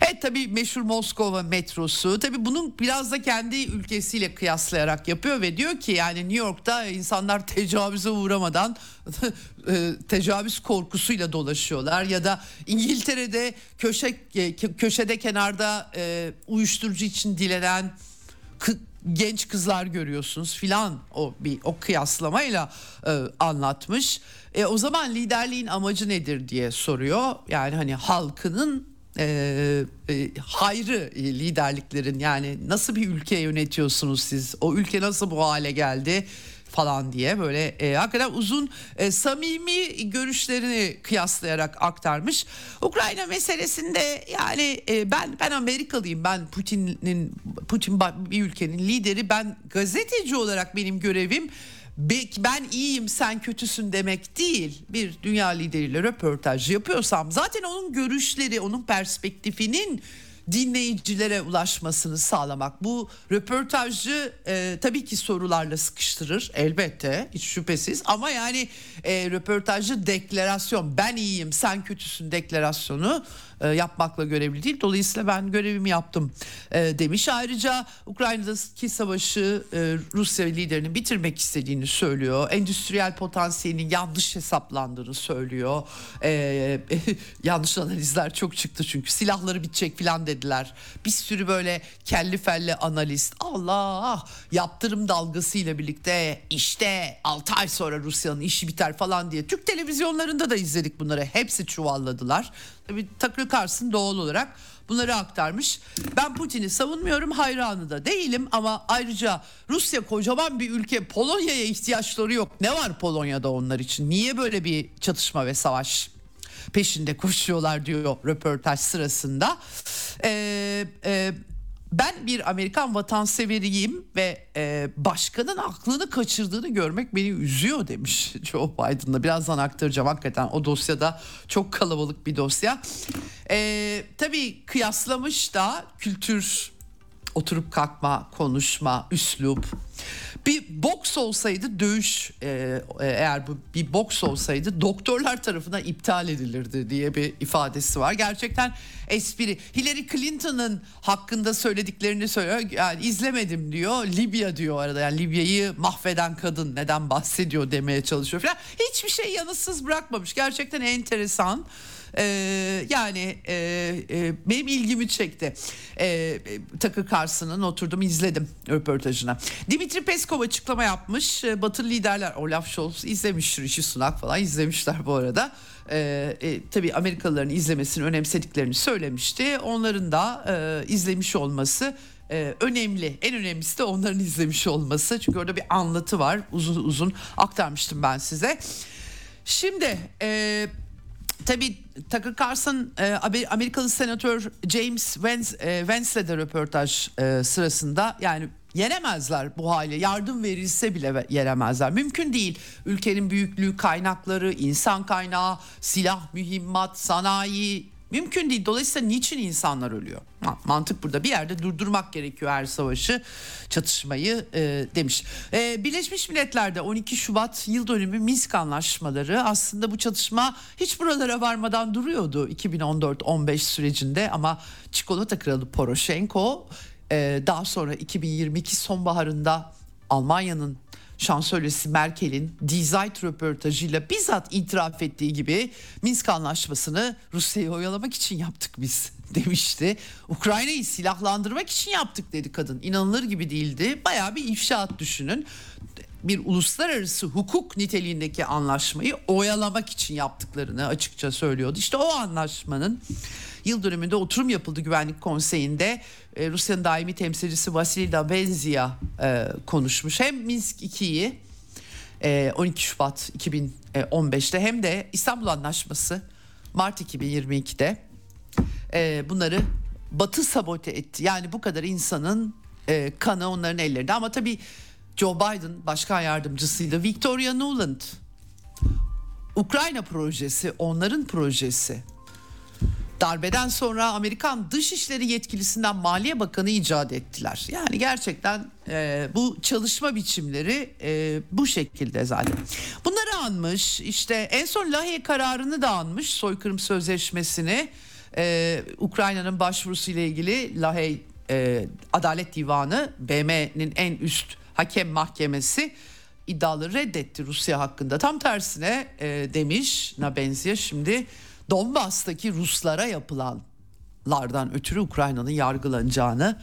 Evet tabii meşhur Moskova metrosu tabii bunun biraz da kendi ülkesiyle kıyaslayarak yapıyor ve diyor ki yani New York'ta insanlar tecavüze uğramadan e, tecavüz korkusuyla dolaşıyorlar ya da İngiltere'de köşe e, köşede kenarda e, uyuşturucu için dilenen genç kızlar görüyorsunuz filan o bir o kıyaslamayla anlatmış. E, o zaman liderliğin amacı nedir diye soruyor. Yani hani halkının e, e, hayrı e, liderliklerin yani nasıl bir ülke yönetiyorsunuz siz? O ülke nasıl bu hale geldi? falan diye böyle e, hakikaten uzun e, samimi görüşlerini kıyaslayarak aktarmış. Ukrayna meselesinde yani e, ben ben Amerikalıyım. Ben Putin'in Putin bir ülkenin lideri. Ben gazeteci olarak benim görevim ben iyiyim sen kötüsün demek değil. Bir dünya lideriyle röportaj yapıyorsam zaten onun görüşleri, onun perspektifinin dinleyicilere ulaşmasını sağlamak. Bu röportajcı e, tabii ki sorularla sıkıştırır elbette hiç şüphesiz ama yani e, röportajcı deklarasyon ben iyiyim sen kötüsün deklarasyonu e, yapmakla görevli değil. Dolayısıyla ben görevimi yaptım e, demiş. Ayrıca Ukrayna'daki savaşı e, Rusya liderinin bitirmek istediğini söylüyor. Endüstriyel potansiyelinin yanlış hesaplandığını söylüyor. E, yanlış analizler çok çıktı çünkü silahları bitecek falan dediler. Bir sürü böyle kelli felli analist Allah yaptırım dalgasıyla birlikte işte 6 ay sonra Rusya'nın işi biter falan diye Türk televizyonlarında da izledik bunları. Hepsi çuvalladılar. Tucker Carlson doğal olarak bunları aktarmış. Ben Putin'i savunmuyorum hayranı da değilim ama ayrıca Rusya kocaman bir ülke Polonya'ya ihtiyaçları yok. Ne var Polonya'da onlar için? Niye böyle bir çatışma ve savaş peşinde koşuyorlar diyor röportaj sırasında. Ee, e, ben bir Amerikan vatanseveriyim ve e, başkanın aklını kaçırdığını görmek beni üzüyor demiş Joe Biden'da. Birazdan aktaracağım hakikaten o dosyada çok kalabalık bir dosya. E, tabii kıyaslamış da kültür, oturup kalkma, konuşma, üslup, Bir boks olsaydı dövüş e, e, eğer bu bir boks olsaydı doktorlar tarafından iptal edilirdi diye bir ifadesi var. Gerçekten espri. Hillary Clinton'ın hakkında söylediklerini söylüyor. Yani izlemedim diyor. Libya diyor arada. Yani Libya'yı mahveden kadın neden bahsediyor demeye çalışıyor falan. Hiçbir şey yanıtsız bırakmamış. Gerçekten enteresan. Ee, yani e, e, benim ilgimi çekti. Ee, Takır Carson'ın oturdum izledim röportajına. Dimitri Peskov açıklama yapmış. Ee, Batılı liderler Olaf Scholz izlemiş Rishi Sunak falan izlemişler bu arada. Ee, e, tabii Amerikalıların izlemesini önemsediklerini söylemişti. Onların da e, izlemiş olması e, önemli. En önemlisi de onların izlemiş olması. Çünkü orada bir anlatı var. Uzun uzun aktarmıştım ben size. Şimdi e, tabii Tucker Carlson e, Amerikalı senatör James Vance, Vance'le de röportaj e, sırasında. Yani yenemezler bu hale. Yardım verilse bile yenemezler. Mümkün değil. Ülkenin büyüklüğü kaynakları insan kaynağı silah mühimmat sanayi Mümkün değil. Dolayısıyla niçin insanlar ölüyor? Mantık burada bir yerde durdurmak gerekiyor her savaşı, çatışmayı e, demiş. E, Birleşmiş Milletler'de 12 Şubat yıl dönümü Minsk anlaşmaları aslında bu çatışma hiç buralara varmadan duruyordu 2014-15 sürecinde ama çikolata kralı Poroshenko e, daha sonra 2022 sonbaharında Almanya'nın şansölyesi Merkel'in Die röportajıyla bizzat itiraf ettiği gibi Minsk anlaşmasını Rusya'yı oyalamak için yaptık biz demişti. Ukrayna'yı silahlandırmak için yaptık dedi kadın. İnanılır gibi değildi. Bayağı bir ifşaat düşünün. Bir uluslararası hukuk niteliğindeki anlaşmayı oyalamak için yaptıklarını açıkça söylüyordu. İşte o anlaşmanın yıl dönümünde oturum yapıldı Güvenlik Konseyi'nde. E, Rusya'nın daimi temsilcisi Vasily Dabenzia e, konuşmuş. Hem Minsk 2'yi e, 12 Şubat 2015'te hem de İstanbul Anlaşması Mart 2022'de e, bunları Batı sabote etti. Yani bu kadar insanın e, kanı onların ellerinde. Ama tabii Joe Biden başkan yardımcısıydı. Victoria Nuland Ukrayna projesi onların projesi. Darbeden sonra Amerikan Dışişleri Yetkilisinden Maliye Bakanı icat ettiler. Yani gerçekten e, bu çalışma biçimleri e, bu şekilde zaten. Bunları anmış işte en son Lahey kararını da anmış soykırım sözleşmesini. E, Ukrayna'nın başvurusu ile ilgili Lahey e, Adalet Divanı BM'nin en üst hakem mahkemesi iddiaları reddetti Rusya hakkında. Tam tersine e, demiş na benziyor şimdi Donbas'taki Ruslara yapılanlardan ötürü Ukrayna'nın yargılanacağını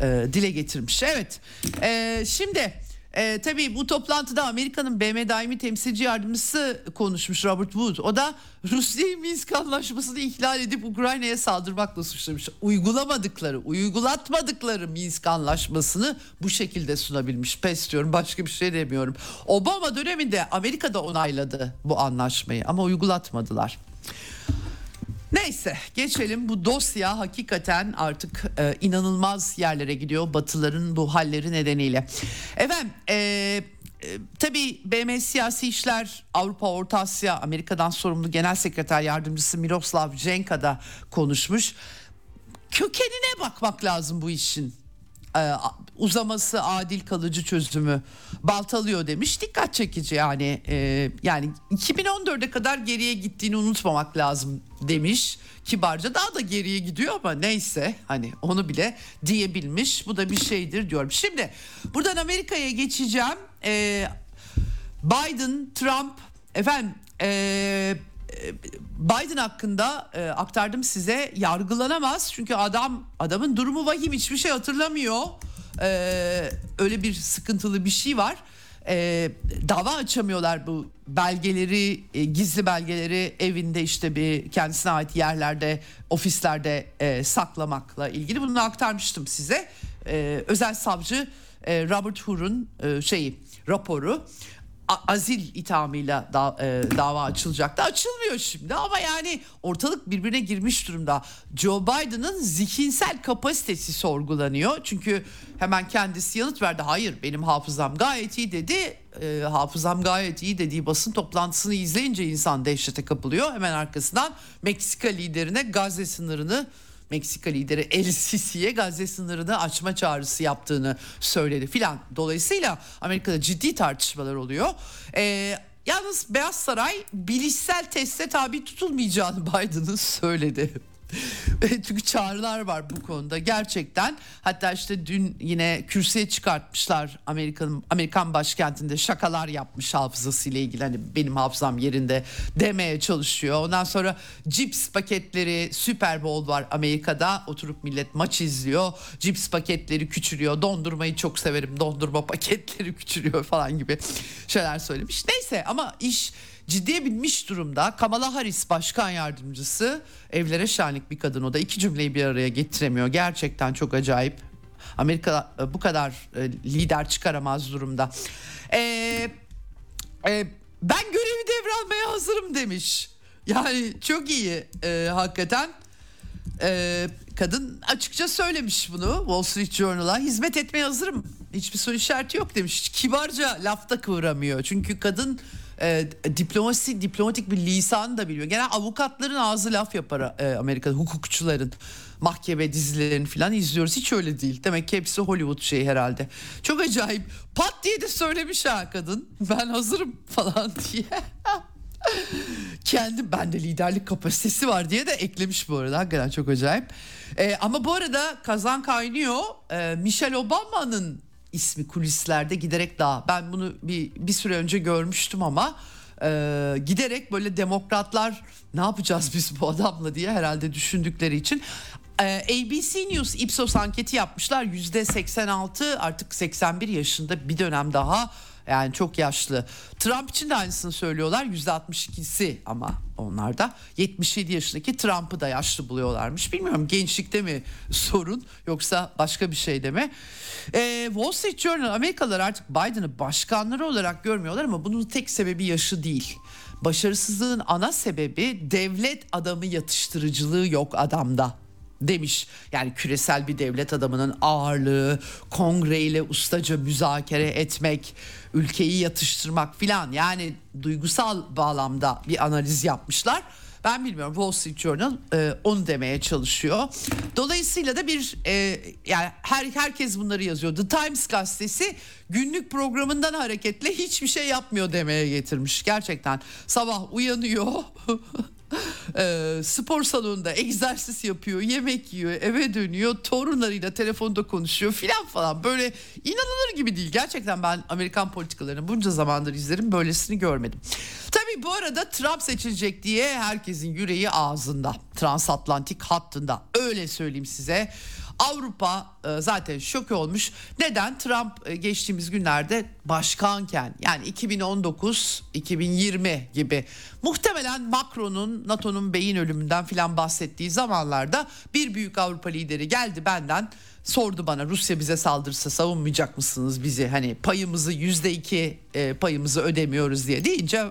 e, dile getirmiş. Evet e, şimdi e, tabii bu toplantıda Amerika'nın BM daimi temsilci yardımcısı konuşmuş Robert Wood. O da Rusya'yı Minsk anlaşmasını ihlal edip Ukrayna'ya saldırmakla suçlamış. Uygulamadıkları, uygulatmadıkları Minsk anlaşmasını bu şekilde sunabilmiş. Pes diyorum başka bir şey demiyorum. Obama döneminde Amerika'da onayladı bu anlaşmayı ama uygulatmadılar. Neyse geçelim bu dosya hakikaten artık e, inanılmaz yerlere gidiyor Batıların bu halleri nedeniyle. Efendim e, e, BM Siyasi İşler Avrupa Orta Asya Amerika'dan sorumlu Genel Sekreter Yardımcısı Miroslav Jenka da konuşmuş. Kökenine bakmak lazım bu işin uzaması adil kalıcı çözümü baltalıyor demiş. Dikkat çekici yani e, yani 2014'e kadar geriye gittiğini unutmamak lazım demiş. Kibarca daha da geriye gidiyor ama neyse hani onu bile diyebilmiş. Bu da bir şeydir diyorum. Şimdi buradan Amerika'ya geçeceğim. E, Biden, Trump efendim e, Biden hakkında e, aktardım size yargılanamaz. Çünkü adam adamın durumu vahim hiçbir şey hatırlamıyor. E, öyle bir sıkıntılı bir şey var. E, dava açamıyorlar bu belgeleri e, gizli belgeleri evinde işte bir kendisine ait yerlerde ofislerde e, saklamakla ilgili. Bunu aktarmıştım size. E, özel savcı e, Robert Hur'un e, şeyi raporu azil ithamıyla da, e, dava açılacaktı. Açılmıyor şimdi ama yani ortalık birbirine girmiş durumda. Joe Biden'ın zihinsel kapasitesi sorgulanıyor. Çünkü hemen kendisi yanıt verdi. Hayır benim hafızam gayet iyi dedi. E, hafızam gayet iyi dediği basın toplantısını izleyince insan dehşete kapılıyor. Hemen arkasından Meksika liderine Gazze sınırını Meksika lideri El Sisi'ye Gazze sınırını açma çağrısı yaptığını söyledi filan. Dolayısıyla Amerika'da ciddi tartışmalar oluyor. Ee, yalnız Beyaz Saray bilişsel teste tabi tutulmayacağını Biden'ın söyledi. Çünkü çağrılar var bu konuda gerçekten. Hatta işte dün yine kürsüye çıkartmışlar Amerika'nın Amerikan başkentinde şakalar yapmış hafızası ile ilgili. Hani benim hafızam yerinde demeye çalışıyor. Ondan sonra cips paketleri Super Bowl var Amerika'da. Oturup millet maç izliyor. Cips paketleri küçülüyor. Dondurmayı çok severim. Dondurma paketleri küçülüyor falan gibi şeyler söylemiş. Neyse ama iş ciddiye binmiş durumda. Kamala Harris başkan yardımcısı evlere şenlik bir kadın o da iki cümleyi bir araya getiremiyor. Gerçekten çok acayip. Amerika e, bu kadar e, lider çıkaramaz durumda. Ee, e, ben görevi devralmaya hazırım demiş. Yani çok iyi e, hakikaten. E, kadın açıkça söylemiş bunu Wall Street Journal'a. Hizmet etmeye hazırım. Hiçbir soru işareti yok demiş. Kibarca lafta kıvıramıyor. Çünkü kadın e, diplomasi diplomatik bir lisan da biliyor. Genel avukatların ağzı laf yapar e, Amerika'da hukukçuların mahkeme dizilerini falan izliyoruz. Hiç öyle değil. Demek ki hepsi Hollywood şeyi herhalde. Çok acayip. Pat diye de söylemiş ha kadın. Ben hazırım falan diye. Kendi bende liderlik kapasitesi var diye de eklemiş bu arada. Hakikaten çok acayip. Ee, ama bu arada kazan kaynıyor. Ee, Michelle Obama'nın ismi kulislerde giderek daha ben bunu bir bir süre önce görmüştüm ama e, giderek böyle demokratlar ne yapacağız biz bu adamla diye herhalde düşündükleri için e, ABC News Ipsos anketi yapmışlar. Yüzde 86 artık 81 yaşında bir dönem daha yani çok yaşlı. Trump için de aynısını söylüyorlar. %62'si ama onlar da 77 yaşındaki Trump'ı da yaşlı buluyorlarmış. Bilmiyorum gençlikte mi sorun yoksa başka bir şeyde mi? Ee, Wall Street Journal Amerikalılar artık Biden'ı başkanları olarak görmüyorlar ama bunun tek sebebi yaşı değil. Başarısızlığın ana sebebi devlet adamı yatıştırıcılığı yok adamda demiş. Yani küresel bir devlet adamının ağırlığı, kongreyle ustaca müzakere etmek, ülkeyi yatıştırmak filan yani duygusal bağlamda bir analiz yapmışlar. Ben bilmiyorum Wall Street Journal e, onu demeye çalışıyor. Dolayısıyla da bir e, yani her herkes bunları yazıyor. The Times gazetesi günlük programından hareketle hiçbir şey yapmıyor demeye getirmiş. Gerçekten sabah uyanıyor. e, spor salonunda egzersiz yapıyor, yemek yiyor, eve dönüyor, torunlarıyla telefonda konuşuyor filan falan. Böyle inanılır gibi değil. Gerçekten ben Amerikan politikalarını bunca zamandır izlerim böylesini görmedim. Tabii bu arada Trump seçilecek diye herkesin yüreği ağzında. Transatlantik hattında öyle söyleyeyim size. Avrupa e, zaten şok olmuş. Neden? Trump e, geçtiğimiz günlerde başkanken yani 2019-2020 gibi muhtemelen Macron'un NATO'nun beyin ölümünden filan bahsettiği zamanlarda bir büyük Avrupa lideri geldi benden sordu bana Rusya bize saldırsa savunmayacak mısınız bizi hani payımızı yüzde iki e, payımızı ödemiyoruz diye deyince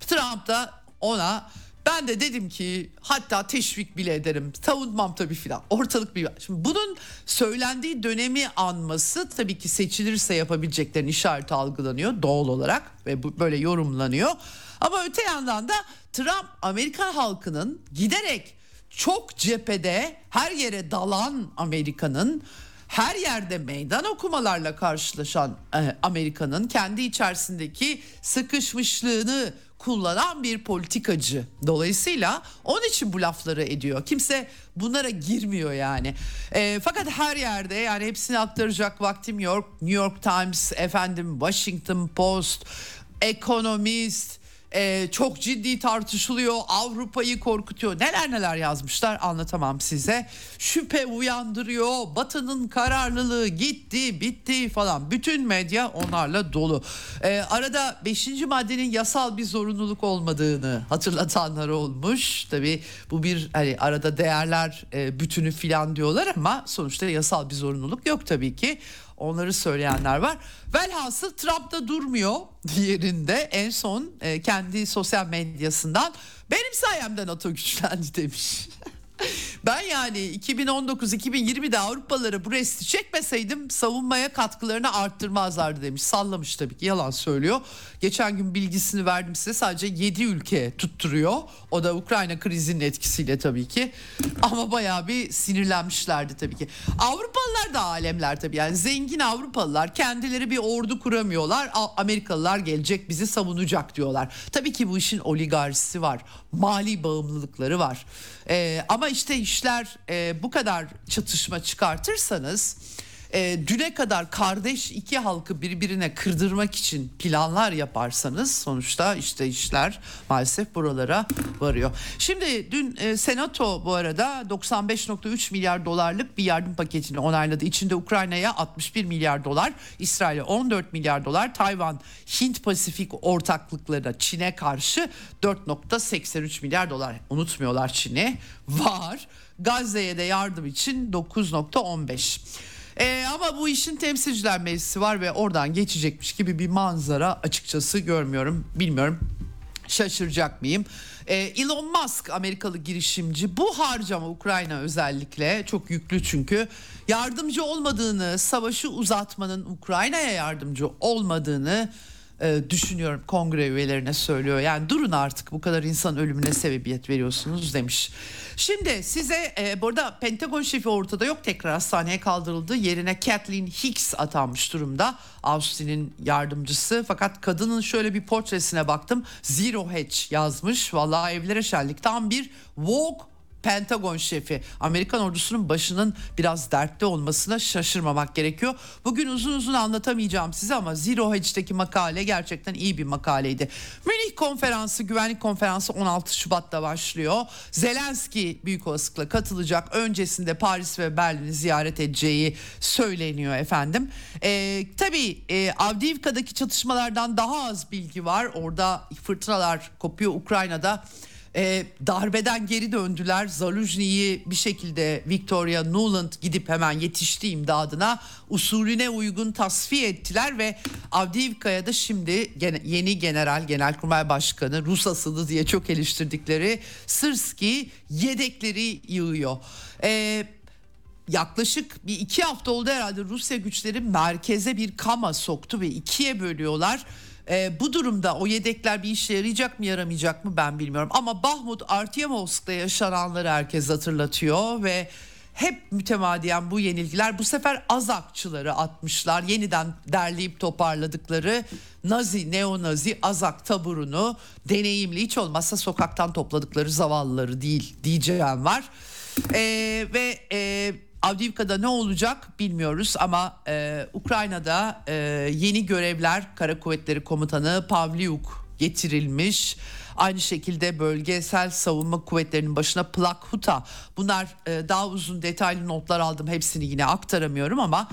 Trump da ona ben de dedim ki hatta teşvik bile ederim. Savunmam tabii filan. Ortalık bir... Şimdi bunun söylendiği dönemi anması tabii ki seçilirse yapabileceklerin işareti algılanıyor doğal olarak ve bu böyle yorumlanıyor. Ama öte yandan da Trump Amerikan halkının giderek çok cephede her yere dalan Amerika'nın her yerde meydan okumalarla karşılaşan e, Amerika'nın kendi içerisindeki sıkışmışlığını kullanan bir politikacı. Dolayısıyla onun için bu lafları ediyor. Kimse bunlara girmiyor yani. E, fakat her yerde yani hepsini aktaracak vaktim yok. New York Times, efendim Washington Post, Economist, ee, çok ciddi tartışılıyor. Avrupa'yı korkutuyor. Neler neler yazmışlar anlatamam size. Şüphe uyandırıyor. Batı'nın kararlılığı gitti, bitti falan. Bütün medya onlarla dolu. Ee, arada 5. maddenin yasal bir zorunluluk olmadığını hatırlatanlar olmuş. Tabii bu bir hani arada değerler e, bütünü filan diyorlar ama sonuçta yasal bir zorunluluk yok tabii ki. Onları söyleyenler var. Velhasıl Trump da durmuyor yerinde en son e, kendi sosyal medyasından benim sayemde NATO güçlendi demiş. Ben yani 2019-2020'de Avrupalılara bu resti çekmeseydim savunmaya katkılarını arttırmazlardı demiş. Sallamış tabii ki yalan söylüyor. Geçen gün bilgisini verdim size sadece 7 ülke tutturuyor. O da Ukrayna krizinin etkisiyle tabii ki. Ama bayağı bir sinirlenmişlerdi tabii ki. Avrupalılar da alemler tabii yani zengin Avrupalılar kendileri bir ordu kuramıyorlar. Amerikalılar gelecek bizi savunacak diyorlar. Tabii ki bu işin oligarşisi var. Mali bağımlılıkları var. Ee, ama işte işler e, bu kadar çatışma çıkartırsanız e, düne kadar kardeş iki halkı birbirine kırdırmak için planlar yaparsanız sonuçta işte işler maalesef buralara varıyor. Şimdi dün e, Senato bu arada 95.3 milyar dolarlık bir yardım paketini onayladı. İçinde Ukrayna'ya 61 milyar dolar, İsrail'e 14 milyar dolar, Tayvan, Hint Pasifik ortaklıklarına Çin'e karşı 4.83 milyar dolar. Unutmuyorlar Çin'i var. Gazze'ye de yardım için 9.15. E, ama bu işin temsilciler meclisi var ve oradan geçecekmiş gibi bir manzara açıkçası görmüyorum. Bilmiyorum şaşıracak mıyım? Ee, Elon Musk Amerikalı girişimci bu harcama Ukrayna özellikle çok yüklü çünkü yardımcı olmadığını savaşı uzatmanın Ukrayna'ya yardımcı olmadığını e, düşünüyorum kongre üyelerine söylüyor. Yani durun artık bu kadar insan ölümüne sebebiyet veriyorsunuz demiş. Şimdi size e, burada Pentagon şefi ortada yok tekrar hastaneye kaldırıldı. Yerine Kathleen Hicks atanmış durumda. Austin'in yardımcısı fakat kadının şöyle bir portresine baktım. Zero Hedge yazmış. Vallahi evlere şenlik tam bir Vogue Pentagon şefi Amerikan ordusunun başının biraz dertli olmasına şaşırmamak gerekiyor. Bugün uzun uzun anlatamayacağım size ama Zero Hedge'deki makale gerçekten iyi bir makaleydi. Münih konferansı, güvenlik konferansı 16 Şubat'ta başlıyor. Zelenski büyük olasılıkla katılacak. Öncesinde Paris ve Berlin'i ziyaret edeceği söyleniyor efendim. Ee, tabii e, Avdiivka'daki çatışmalardan daha az bilgi var. Orada fırtınalar kopuyor Ukrayna'da e, darbeden geri döndüler. Zaluzni'yi bir şekilde Victoria Nuland gidip hemen yetişti imdadına. Usulüne uygun tasfiye ettiler ve Avdiivka'ya da şimdi gene, yeni general, genelkurmay başkanı Rus asılı diye çok eleştirdikleri Sırski yedekleri yığıyor. Eee yaklaşık bir iki hafta oldu herhalde Rusya güçleri merkeze bir kama soktu ve ikiye bölüyorlar. E, bu durumda o yedekler bir işe yarayacak mı yaramayacak mı ben bilmiyorum. Ama Bahmut Artyemovsk'ta yaşananları herkes hatırlatıyor ve hep mütemadiyen bu yenilgiler bu sefer Azakçıları atmışlar. Yeniden derleyip toparladıkları Nazi, neo-Nazi Azak taburunu deneyimli hiç olmazsa sokaktan topladıkları zavallıları değil diyeceğim var. Ee, ve e, Avdiivka'da ne olacak bilmiyoruz ama e, Ukrayna'da e, yeni görevler Kara Kuvvetleri Komutanı Pavliuk getirilmiş. Aynı şekilde bölgesel savunma kuvvetlerinin başına Plak Huta. Bunlar e, daha uzun detaylı notlar aldım. Hepsini yine aktaramıyorum ama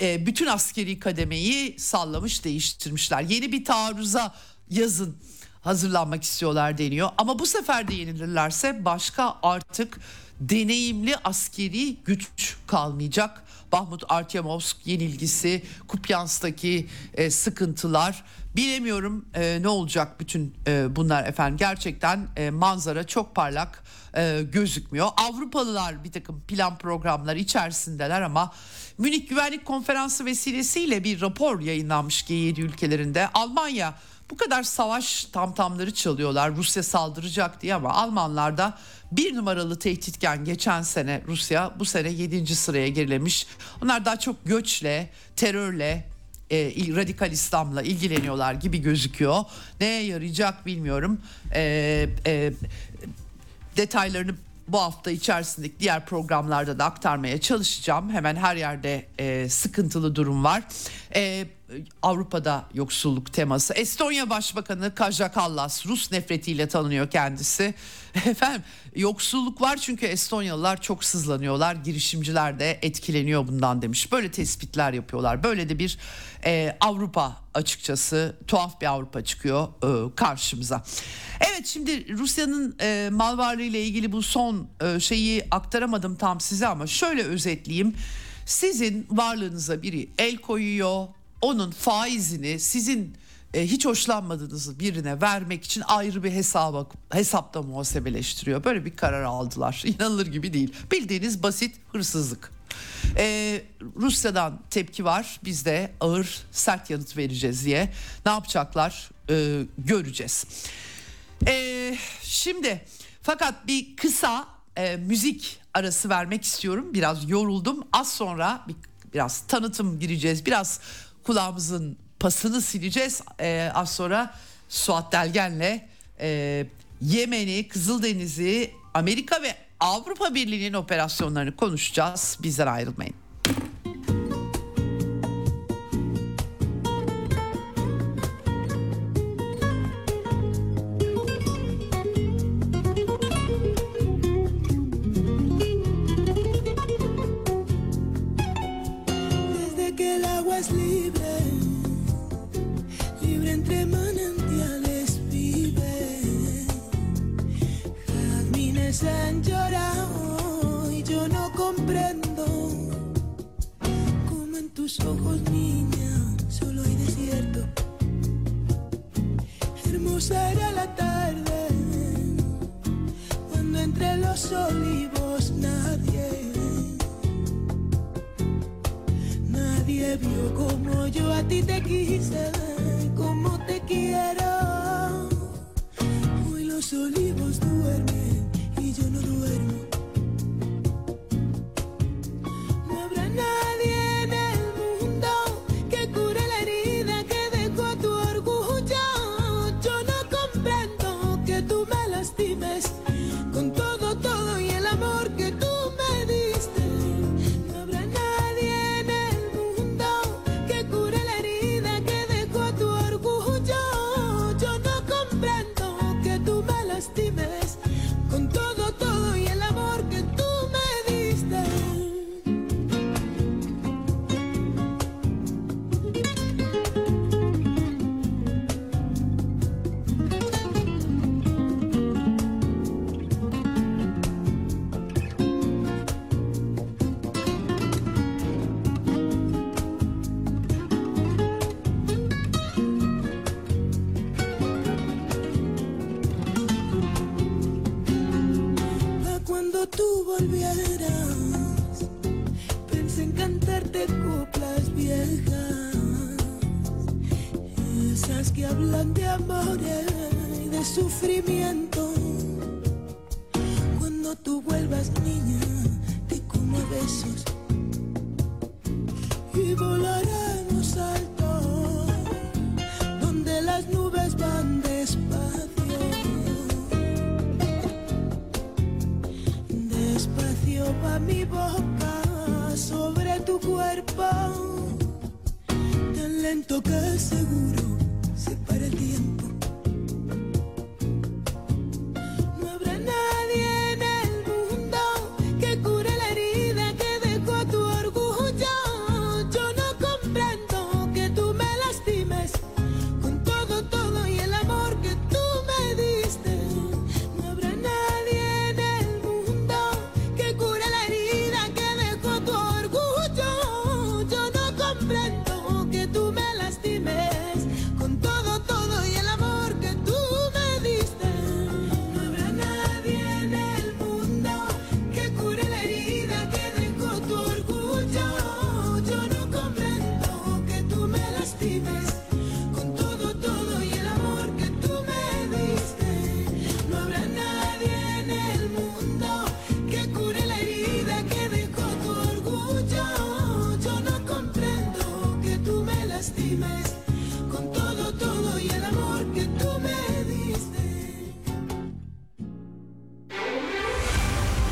e, bütün askeri kademeyi sallamış değiştirmişler. Yeni bir taarruza yazın hazırlanmak istiyorlar deniyor. Ama bu sefer de yenilirlerse başka artık deneyimli askeri güç kalmayacak. Bahmut Artyemovsk yenilgisi, Kupyans'taki e, sıkıntılar bilemiyorum e, ne olacak bütün e, bunlar efendim. Gerçekten e, manzara çok parlak e, gözükmüyor. Avrupalılar bir takım plan programları içerisindeler ama Münih Güvenlik Konferansı vesilesiyle bir rapor yayınlanmış G7 ülkelerinde. Almanya bu kadar savaş tamtamları çalıyorlar Rusya saldıracak diye ama Almanlar da bir numaralı tehditken geçen sene Rusya bu sene 7. sıraya gerilemiş. Onlar daha çok göçle, terörle, e, radikal İslam'la ilgileniyorlar gibi gözüküyor. Neye yarayacak bilmiyorum. E, e, detaylarını bu hafta içerisindeki diğer programlarda da aktarmaya çalışacağım. Hemen her yerde e, sıkıntılı durum var. E, Avrupa'da yoksulluk teması. Estonya Başbakanı Kaja Kallas Rus nefretiyle tanınıyor kendisi. Efendim yoksulluk var çünkü Estonyalılar çok sızlanıyorlar. Girişimciler de etkileniyor bundan demiş. Böyle tespitler yapıyorlar. Böyle de bir e, Avrupa açıkçası tuhaf bir Avrupa çıkıyor e, karşımıza. Evet şimdi Rusya'nın e, mal varlığı ile ilgili bu son e, şeyi aktaramadım tam size ama şöyle özetleyeyim. Sizin varlığınıza biri el koyuyor, onun faizini sizin e, hiç hoşlanmadığınız birine vermek için ayrı bir hesaba hesapta muhasebeleştiriyor. Böyle bir karar aldılar. İnanılır gibi değil. Bildiğiniz basit hırsızlık. Ee, Rusya'dan tepki var. Biz de ağır sert yanıt vereceğiz diye. Ne yapacaklar ee, göreceğiz. Ee, şimdi fakat bir kısa e, müzik arası vermek istiyorum. Biraz yoruldum. Az sonra bir, biraz tanıtım gireceğiz. Biraz kulağımızın pasını sileceğiz. Ee, az sonra Suat Delgen'le e, Yemen'i, Kızıldeniz'i, Amerika ve Avrupa Birliği'nin operasyonlarını konuşacağız. Bizden ayrılmayın. Jazmines han llorado y yo no comprendo cómo en tus ojos, niña, solo hay desierto. Hermosa era la tarde cuando entre los olivos nadie Nadie vio como yo a ti te quise, como te quiero. Hoy los olivos duermen nadie sufrimiento.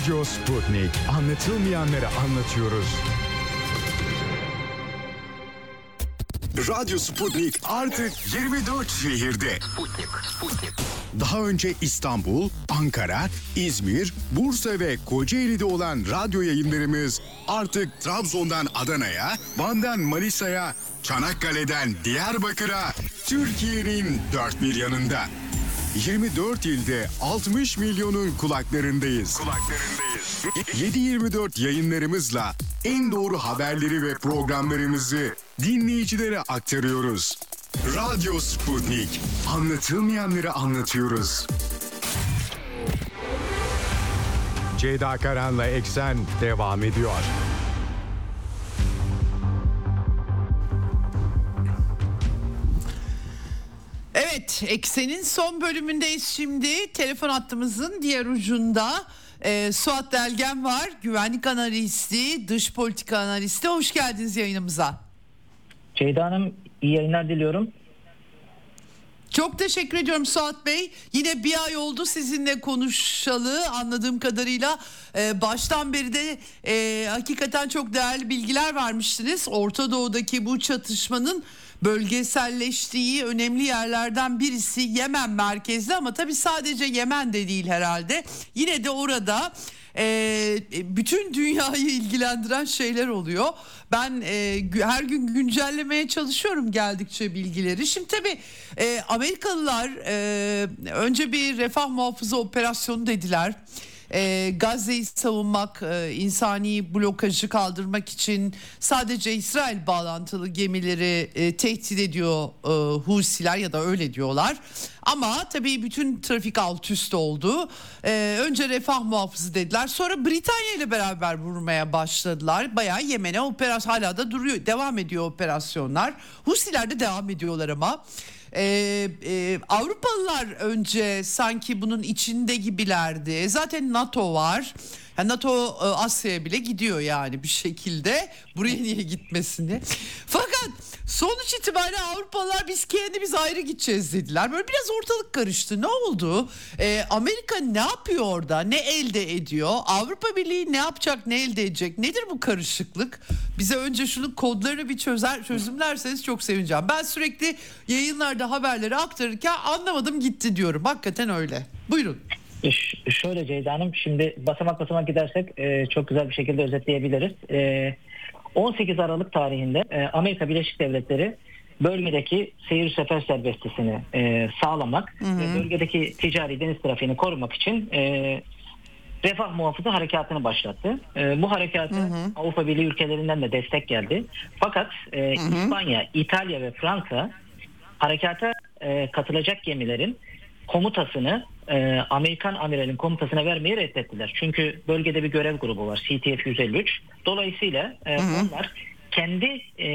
Radyo Sputnik. Anlatılmayanları anlatıyoruz. Radyo Sputnik artık 24 şehirde. Daha önce İstanbul, Ankara, İzmir, Bursa ve Kocaeli'de olan radyo yayınlarımız artık Trabzon'dan Adana'ya, Van'dan Manisa'ya, Çanakkale'den Diyarbakır'a, Türkiye'nin dört bir yanında. 24 ilde 60 milyonun kulaklarındayız. Kulaklarındayız. 7-24 yayınlarımızla en doğru haberleri ve programlarımızı dinleyicilere aktarıyoruz. Radyo Sputnik. Anlatılmayanları anlatıyoruz. Ceyda Karan'la Eksen devam ediyor. Evet, Eksen'in son bölümündeyiz şimdi. Telefon hattımızın diğer ucunda e, Suat Delgen var. Güvenlik analisti, dış politika analisti. Hoş geldiniz yayınımıza. Ceyda Hanım iyi yayınlar diliyorum. Çok teşekkür ediyorum Suat Bey. Yine bir ay oldu sizinle konuşalı anladığım kadarıyla. e, baştan beri de e, hakikaten çok değerli bilgiler vermiştiniz. Orta Doğu'daki bu çatışmanın bölgeselleştiği önemli yerlerden birisi Yemen merkezli ama tabii sadece Yemen de değil herhalde. Yine de orada e, bütün dünyayı ilgilendiren şeyler oluyor. Ben e, her gün güncellemeye çalışıyorum geldikçe bilgileri. Şimdi tabii e, Amerikalılar e, önce bir refah muhafızı operasyonu dediler. E, Gazze'yi savunmak, e, insani blokajı kaldırmak için sadece İsrail bağlantılı gemileri e, tehdit ediyor e, Husiler ya da öyle diyorlar. Ama tabii bütün trafik alt üst oldu. E, önce refah muhafızı dediler. Sonra Britanya ile beraber vurmaya başladılar. Bayağı Yemen'e operasyon hala da duruyor, devam ediyor operasyonlar. Husiler de devam ediyorlar ama. Ee, e, Avrupalılar önce sanki bunun içinde gibilerdi. Zaten NATO var. Ya NATO e, Asya'ya bile gidiyor yani bir şekilde. Buraya niye gitmesini? Fakat sonuç itibariyle Avrupalılar biz kendimiz ayrı gideceğiz dediler. Böyle biraz ortalık karıştı. Ne oldu? Ee, Amerika ne yapıyor orada? Ne elde ediyor? Avrupa Birliği ne yapacak? Ne elde edecek? Nedir bu karışıklık? Bize önce şunun kodlarını bir çözer çözümlerseniz çok sevineceğim. Ben sürekli yayınlarda haberleri aktarırken anlamadım gitti diyorum. Hakikaten öyle. Buyurun. E, ş- şöyle Ceyda Hanım şimdi basamak basamak gidersek e, çok güzel bir şekilde özetleyebiliriz. E, 18 Aralık tarihinde e, Amerika Birleşik Devletleri bölgedeki seyir sefer serbestisini e, sağlamak ve bölgedeki ticari deniz trafiğini korumak için e, refah muhafızı harekatını başlattı. E, bu harekata Avrupa Birliği ülkelerinden de destek geldi. Fakat e, İspanya, İtalya ve Fransa harekata e, katılacak gemilerin komutasını e, Amerikan amiralin komutasına vermeyi reddettiler. Çünkü bölgede bir görev grubu var CTF 153. Dolayısıyla e, onlar kendi e,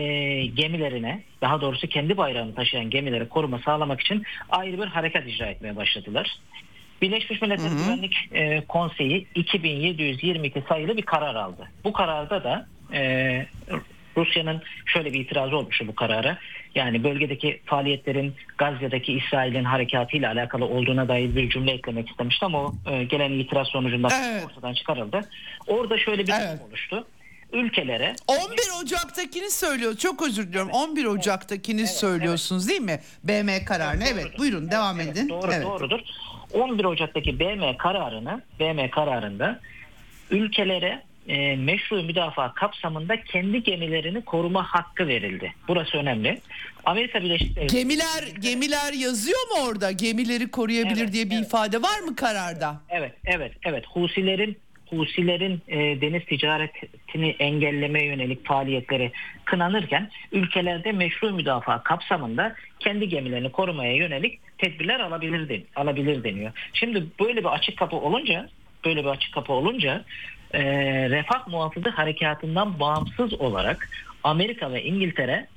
gemilerine daha doğrusu kendi bayrağını taşıyan gemilere koruma sağlamak için ayrı bir harekat icra etmeye başladılar. Birleşmiş Milletler Güvenlik e, Konseyi 2722 sayılı bir karar aldı. Bu kararda da e, Rusya'nın şöyle bir itirazı olmuştu bu karara. Yani bölgedeki faaliyetlerin Gazze'deki İsrail'in harekatıyla alakalı olduğuna dair bir cümle eklemek istemişti ama o e, gelen itiraz sonucunda Evet. ortadan çıkarıldı. Orada şöyle bir Evet. oluştu. Ülkelere 11 Ocak'takini söylüyor. Çok özür diliyorum. 11 Ocak'takini söylüyorsunuz değil mi? BM kararını. Evet, doğrudur. buyurun devam Evet, edin. Doğru, evet. doğrudur. 11 Ocak'taki BM kararını, BM kararında ülkelere e, meşru müdafaa kapsamında kendi gemilerini koruma hakkı verildi. Burası önemli. Amerika Birleşik Devletleri Gemiler gemiler yazıyor mu orada? Gemileri koruyabilir Evet, diye bir evet. ifade var mı kararda? Evet, evet, evet. Husilerin Husilerin e, deniz ticaretini engellemeye yönelik faaliyetleri kınanırken ülkelerde meşru müdafaa kapsamında kendi gemilerini korumaya yönelik tedbirler alabilir den- alabilir deniyor. Şimdi böyle bir açık kapı olunca böyle bir açık kapı olunca e, refah muhafızı harekatından bağımsız olarak Amerika ve İngiltere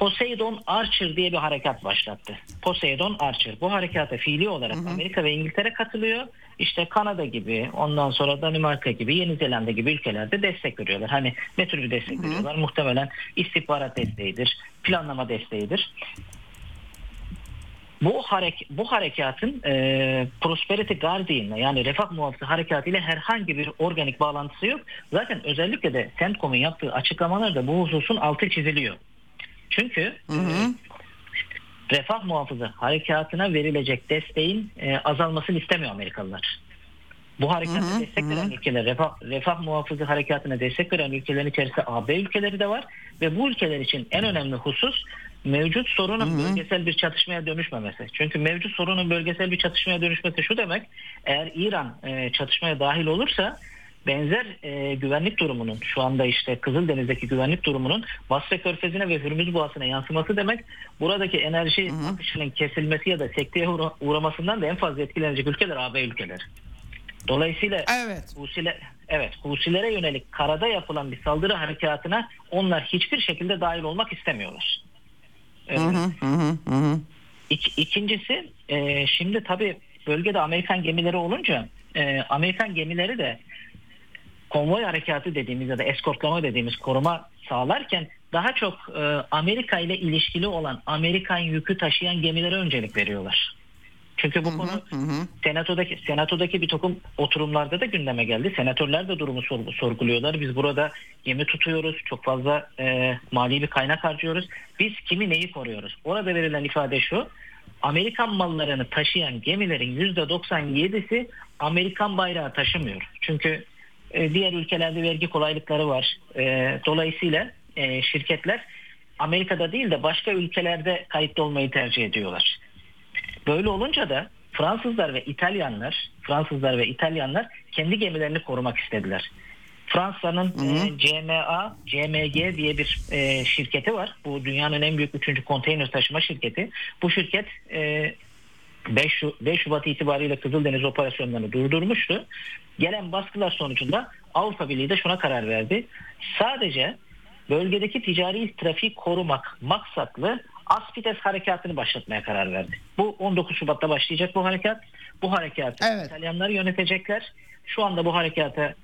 Poseidon Archer diye bir harekat başlattı. Poseidon Archer. Bu harekata fiili olarak Amerika ve İngiltere katılıyor. İşte Kanada gibi, ondan sonra Danimarka gibi, Yeni Zelanda gibi ülkelerde destek veriyorlar. Hani ne tür bir destek veriyorlar? Muhtemelen istihbarat desteğidir, planlama desteğidir. Bu harek bu harekatın e, Prosperity Guardian'la yani refah muhafızı harekatı ile herhangi bir organik bağlantısı yok. Zaten özellikle de CENTCOM'un yaptığı açıklamalarda bu hususun altı çiziliyor. Çünkü e, refah muhafızı harekatına verilecek desteğin e, azalmasını istemiyor Amerikalılar. Bu harekata destek veren ülkeler, refah, refah muhafızı harekatına destek veren ülkelerin içerisinde AB ülkeleri de var ve bu ülkeler için en önemli husus mevcut sorunun bölgesel bir çatışmaya dönüşmemesi. Çünkü mevcut sorunun bölgesel bir çatışmaya dönüşmesi şu demek, eğer İran e, çatışmaya dahil olursa benzer e, güvenlik durumunun şu anda işte Kızıldeniz'deki güvenlik durumunun Basra Körfezi'ne ve Hürmüz Boğazı'na yansıması demek buradaki enerji akışının kesilmesi ya da sekteye uğra- uğramasından da en fazla etkilenecek ülkeler AB ülkeleri. Dolayısıyla Evet. Husiler, evet Husilere yönelik karada yapılan bir saldırı harekatına onlar hiçbir şekilde dahil olmak istemiyorlar. Ee, ik- ikincisi e, şimdi tabii bölgede Amerikan gemileri olunca e, Amerikan gemileri de konvoy harekatı dediğimiz ya da eskortlama dediğimiz koruma sağlarken daha çok e, Amerika ile ilişkili olan Amerikan yükü taşıyan gemilere öncelik veriyorlar. Çünkü bu konu senatodaki senatodaki bir takım oturumlarda da gündeme geldi. Senatörler de durumu sor- sorguluyorlar. Biz burada gemi tutuyoruz. Çok fazla e, mali bir kaynak harcıyoruz. Biz kimi neyi koruyoruz? Orada verilen ifade şu. Amerikan mallarını taşıyan gemilerin %97'si Amerikan bayrağı taşımıyor. Çünkü e, diğer ülkelerde vergi kolaylıkları var. E, dolayısıyla e, şirketler Amerika'da değil de başka ülkelerde kayıtlı olmayı tercih ediyorlar. Böyle olunca da Fransızlar ve İtalyanlar, Fransızlar ve İtalyanlar kendi gemilerini korumak istediler. Fransa'nın e, CMA, CMG diye bir e, şirketi var. Bu dünyanın en büyük üçüncü konteyner taşıma şirketi. Bu şirket e, 5, Şu- 5 Şubat itibariyle Kızıldeniz operasyonlarını durdurmuştu. Gelen baskılar sonucunda Avrupa Birliği de şuna karar verdi. Sadece bölgedeki ticari trafiği korumak maksatlı Aspides harekatını başlatmaya karar verdi. Bu 19 Şubat'ta başlayacak bu harekat. Bu harekatı Evet. İtalyanlar yönetecekler. Şu anda bu harekata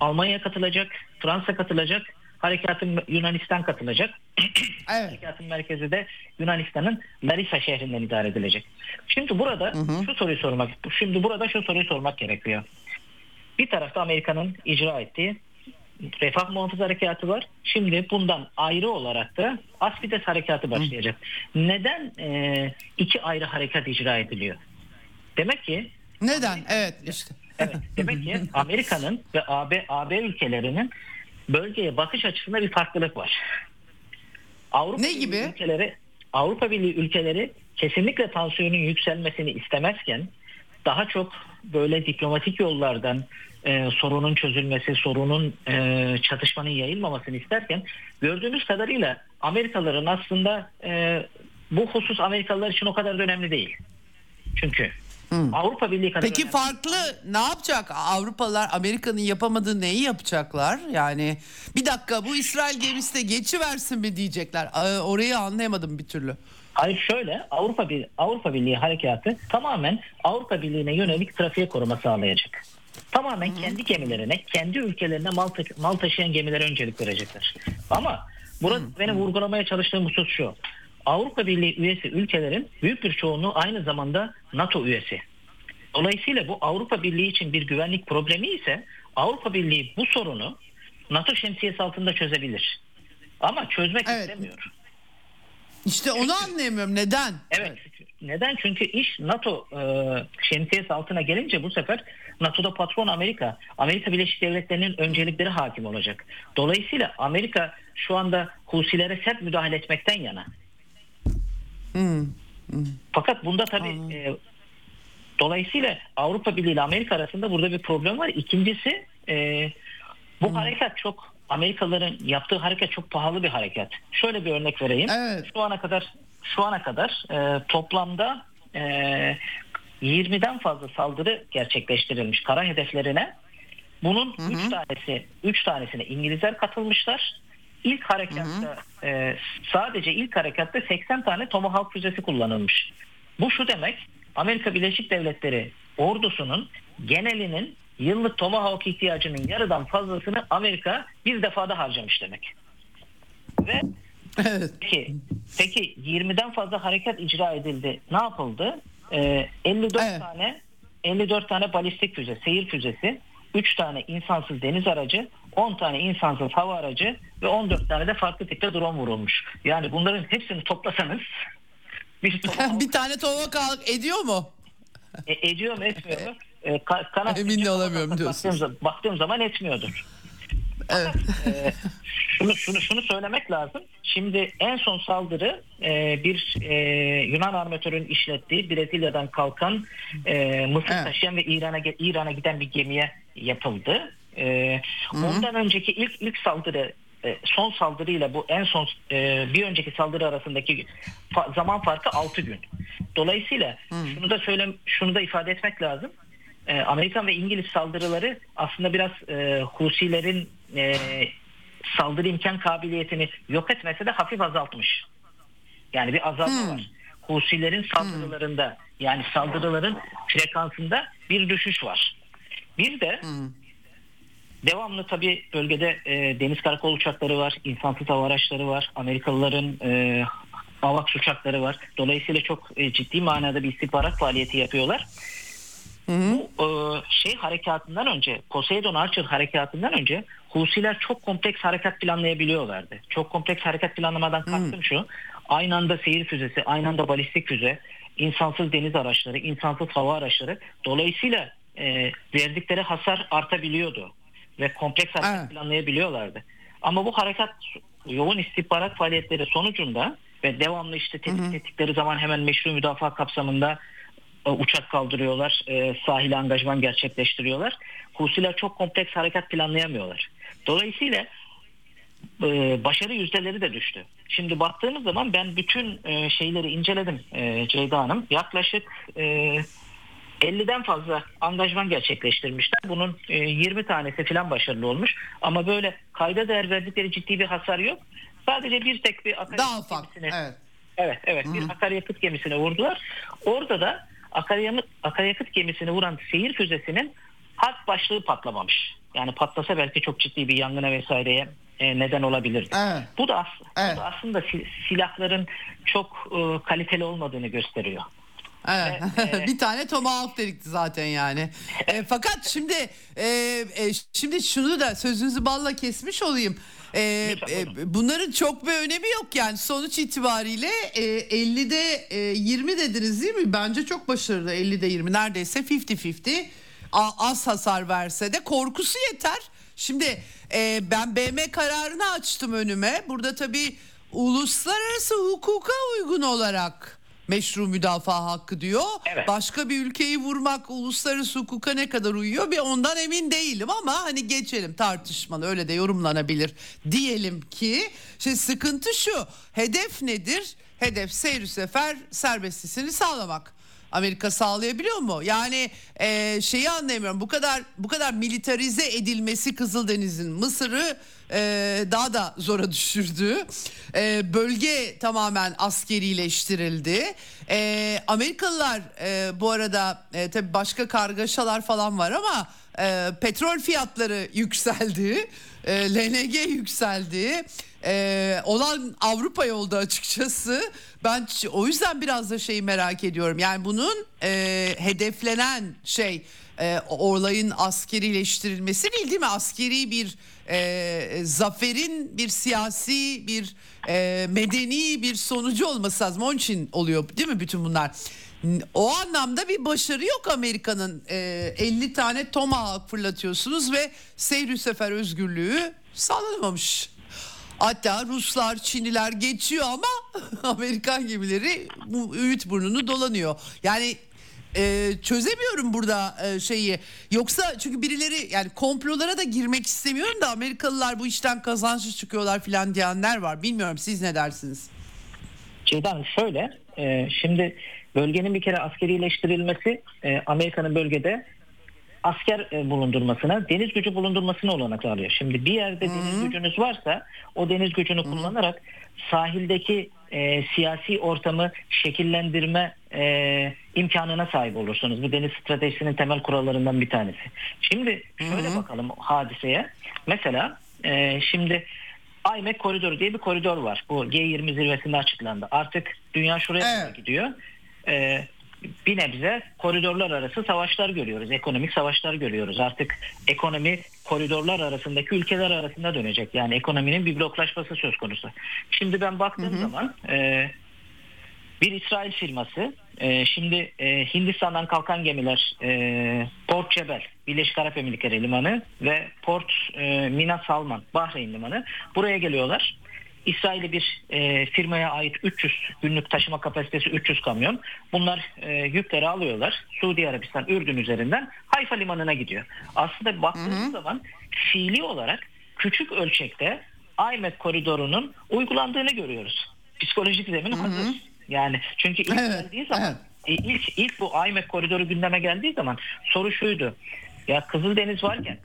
Almanya katılacak, Fransa katılacak, harekatın Yunanistan katılacak. Evet. Harekatın merkezi de Yunanistan'ın Larissa şehrinden idare edilecek. Şimdi burada şu soruyu sormak, şimdi burada şu soruyu sormak gerekiyor. Bir tarafta Amerika'nın icra ettiği Refah Muhafız Harekatı var. Şimdi bundan ayrı olarak da Aspides Harekatı başlayacak. Neden e, iki ayrı harekat icra ediliyor? Demek ki Neden? Evet işte. Evet, demek ki Amerika'nın ve AB, AB ülkelerinin bölgeye bakış açısında bir farklılık var. Avrupa Ne Birliği gibi? Ülkeleri, Avrupa Birliği ülkeleri kesinlikle tansiyonun yükselmesini istemezken daha çok böyle diplomatik yollardan e, sorunun çözülmesi, sorunun e, çatışmanın yayılmamasını isterken gördüğümüz kadarıyla Amerikalıların aslında e, bu husus Amerikalılar için o kadar da önemli değil. Çünkü Avrupa Birliği kadar Peki önemli. farklı ne yapacak? Avrupalılar Amerika'nın yapamadığı neyi yapacaklar? Yani bir dakika bu İsrail gemisi de geçiversin mi diyecekler. Aa, Orayı anlayamadım bir türlü. Hayır şöyle Avrupa Bir Avrupa Birliği harekatı tamamen Avrupa Birliği'ne yönelik trafiğe koruma sağlayacak. Tamamen kendi gemilerine, kendi ülkelerine mal, ta- mal taşıyan gemilere öncelik verecekler. Ama burada benim vurgulamaya çalıştığım husus şu. Avrupa Birliği üyesi ülkelerin büyük bir çoğunluğu aynı zamanda NATO üyesi. Dolayısıyla bu Avrupa Birliği için bir güvenlik problemi ise Avrupa Birliği bu sorunu NATO şemsiyesi altında çözebilir. Ama çözmek Evet. istemiyor. İşte onu anlayamıyorum. Neden? Evet. Neden? Çünkü iş NATO e, şemsiyesi altına gelince bu sefer NATO'da patron Amerika, Amerika Birleşik Devletleri'nin öncelikleri hakim olacak. Dolayısıyla Amerika şu anda Husilere sert müdahale etmekten yana. Fakat bunda tabii e, dolayısıyla Avrupa Birliği ile Amerika arasında burada bir problem var. İkincisi e, bu harekat çok Amerikalıların yaptığı hareket çok pahalı bir hareket. Şöyle bir örnek vereyim. Evet. Şu ana kadar şu ana kadar e, toplamda e, 20'den fazla saldırı gerçekleştirilmiş kara hedeflerine. Bunun 3 tanesi 3 tanesine İngilizler katılmışlar. İlk harekatta e, sadece ilk harekatta 80 tane Tomahawk füzesi kullanılmış. Bu şu demek Amerika Birleşik Devletleri ordusunun genelinin yıllık Tomahawk ihtiyacının yarıdan fazlasını Amerika bir defada harcamış demek. Ve Evet. Peki, peki 20'den fazla harekat icra edildi. Ne yapıldı? Ee, 54 Evet. tane 54 tane balistik füze, seyir füzesi, 3 tane insansız deniz aracı, 10 tane insansız hava aracı ve 14 tane de farklı tipte drone vurulmuş. Yani bunların hepsini toplasanız bir bir tane tomahawk ediyor mu? e, ediyor mu etmiyor mu? E, ka- kanat Emin de olamıyorum baktığım diyorsunuz. zaman- Baktığım zaman etmiyordur. Evet. Ee, şunu şunu şunu söylemek lazım. Şimdi en son saldırı e, bir e, Yunan armatörün işlettiği Brezilya'dan kalkan e, mısır Evet. taşıyan ve İran'a İran'a giden bir gemiye yapıldı. E, ondan önceki ilk ilk saldırı e, son saldırıyla bu en son e, bir önceki saldırı arasındaki fa- zaman farkı 6 gün. Dolayısıyla şunu da söyle şunu da ifade etmek lazım. E, Amerikan ve İngiliz saldırıları aslında biraz e, Husilerin e, saldırı imkan kabiliyetini yok etmese de hafif azaltmış. Yani bir azalma var. Husilerin saldırılarında yani saldırıların frekansında bir düşüş var. Bir de devamlı tabii bölgede e, deniz karakol uçakları var, insansız hava araçları var, Amerikalıların e, AVAX uçakları var. Dolayısıyla çok e, ciddi manada bir istihbarat faaliyeti yapıyorlar. Bu e, şey harekatından önce, Poseidon Archer harekatından önce Husiler çok kompleks harekat planlayabiliyorlardı. Çok kompleks harekat planlamadan kastım şu. Aynı anda seyir füzesi, aynı anda balistik füze, insansız deniz araçları, insansız hava araçları. Dolayısıyla e, verdikleri hasar artabiliyordu. Ve kompleks harekat Evet. planlayabiliyorlardı. Ama bu harekat yoğun istihbarat faaliyetleri sonucunda ve devamlı işte tetik ettikleri zaman hemen meşru müdafaa kapsamında uçak kaldırıyorlar, e, sahile angajman gerçekleştiriyorlar. Husiler çok kompleks harekat planlayamıyorlar. Dolayısıyla e, başarı yüzdeleri de düştü. Şimdi baktığımız zaman ben bütün e, şeyleri inceledim e, Ceyda Hanım. Yaklaşık e, 50'den fazla angajman gerçekleştirmişler. Bunun e, 20 tanesi falan başarılı olmuş. Ama böyle kayda değer verdikleri ciddi bir hasar yok. Sadece bir tek bir akaryakıt gemisine- Evet. Evet evet bir akaryakıt gemisine vurdular. Orada da akaryakıt, akaryakıt gemisine vuran seyir füzesinin hat başlığı patlamamış. Yani patlasa belki çok ciddi bir yangına vesaireye e, neden olabilirdi. Evet. Bu da, as- bu Evet. da aslında si- silahların çok e, kaliteli olmadığını gösteriyor. Evet. Ve, bir tane tomahawk delikti zaten yani. E, fakat şimdi e, e, şimdi şunu da sözünüzü balla kesmiş olayım. E, e, bunların çok bir önemi yok yani sonuç itibariyle e, 50'de e, 20 dediniz değil mi? Bence çok başarılı 50'de 20 neredeyse 50-50 A- az hasar verse de korkusu yeter. Şimdi e, ben BM kararını açtım önüme. Burada tabii uluslararası hukuka uygun olarak meşru müdafaa hakkı diyor. Evet. Başka bir ülkeyi vurmak uluslararası hukuka ne kadar uyuyor bir ondan emin değilim ama hani geçelim tartışmalı öyle de yorumlanabilir diyelim ki şimdi sıkıntı şu hedef nedir? Hedef seyir sefer serbestlisini sağlamak. Amerika sağlayabiliyor mu? Yani e, şeyi anlayamıyorum. Bu kadar bu kadar militarize edilmesi Kızıldeniz'in Mısır'ı e, daha da zora düşürdü. E, bölge tamamen askerileştirildi. E, Amerikalılar e, bu arada e, tabii başka kargaşalar falan var ama e, petrol fiyatları yükseldi. E, LNG yükseldi. E, olan Avrupa yolda açıkçası. Ben o yüzden biraz da şeyi merak ediyorum. Yani bunun e, hedeflenen şey e, olayın askerileştirilmesi değil değil mi? Askeri bir e, zaferin bir siyasi bir e, medeni bir sonucu olması lazım. Onun için oluyor değil mi bütün bunlar? O anlamda bir başarı yok Amerika'nın. E, 50 tane Tomahawk fırlatıyorsunuz ve seyri sefer özgürlüğü sağlanamamış. Hatta Ruslar, Çinliler geçiyor ama Amerikan gemileri bu Öğüt burnunu dolanıyor. Yani e, çözemiyorum burada e, şeyi. Yoksa çünkü birileri yani komplolara da girmek istemiyorum da Amerikalılar bu işten kazançlı çıkıyorlar filan diyenler var. Bilmiyorum siz ne dersiniz? Ceyda Hanım şöyle, e, şimdi bölgenin bir kere askerileştirilmesi e, Amerika'nın bölgede asker e, bulundurmasına, deniz gücü bulundurmasına olanak sağlıyor. Şimdi bir yerde deniz gücünüz varsa o deniz gücünü kullanarak sahildeki e, siyasi ortamı şekillendirme e, imkanına sahip olursunuz. Bu deniz stratejisinin temel kurallarından bir tanesi. Şimdi şöyle bakalım hadiseye. Mesela e, şimdi IMEC koridoru diye bir koridor var. Bu G20 zirvesinde açıklandı. Artık dünya şuraya Evet. gidiyor. Ee, bir nebze koridorlar arası savaşlar görüyoruz. Ekonomik savaşlar görüyoruz. Artık ekonomi koridorlar arasındaki ülkeler arasında dönecek. Yani ekonominin bir bloklaşması söz konusu. Şimdi ben baktığım zaman e, bir İsrail firması e, şimdi e, Hindistan'dan kalkan gemiler e, Port Cebel Birleşik Arap Emirlikleri limanı ve Port e, Mina Salman Bahreyn limanı buraya geliyorlar. İsrail'e bir e, firmaya ait 300 günlük taşıma kapasitesi 300 kamyon. Bunlar e, yükleri alıyorlar. Suudi Arabistan, Ürdün üzerinden Hayfa limanına gidiyor. Aslında baktığınız zaman fiili olarak küçük ölçekte IMEC koridorunun uygulandığını görüyoruz. Psikolojik zemin hazır. Yani çünkü ilk Evet, geldiği zaman evet. e, ilk ilk bu IMEC koridoru gündeme geldiği zaman soru şuydu. Ya Kızıldeniz varken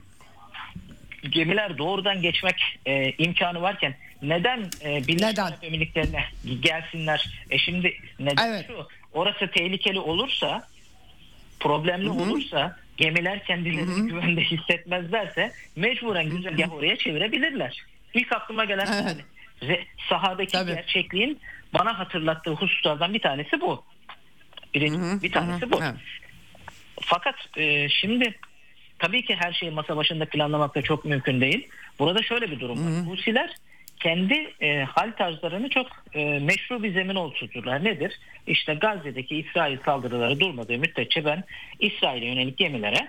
gemiler doğrudan geçmek e, imkanı varken neden e, Birleşik? Arap Emirlikleri'ne gelsinler? E şimdi neden Evet. şu? Orası tehlikeli olursa problemli olursa gemiler kendilerini güvende hissetmezlerse mecburen güzergahı oraya çevirebilirler. İlk aklıma gelen Evet. yani sahadaki Tabii. gerçekliğin bana hatırlattığı hususlardan bir tanesi bu. Bir, bir tanesi bu. Evet. Fakat e, şimdi tabii ki her şeyi masa başında planlamak da çok mümkün değil. Burada şöyle bir durum var. Husiler kendi e, hal tarzlarını çok e, meşru bir zemin oluşturdular. Nedir? İşte Gazze'deki İsrail saldırıları durmadığı müddetçe ben İsrail'e yönelik gemilere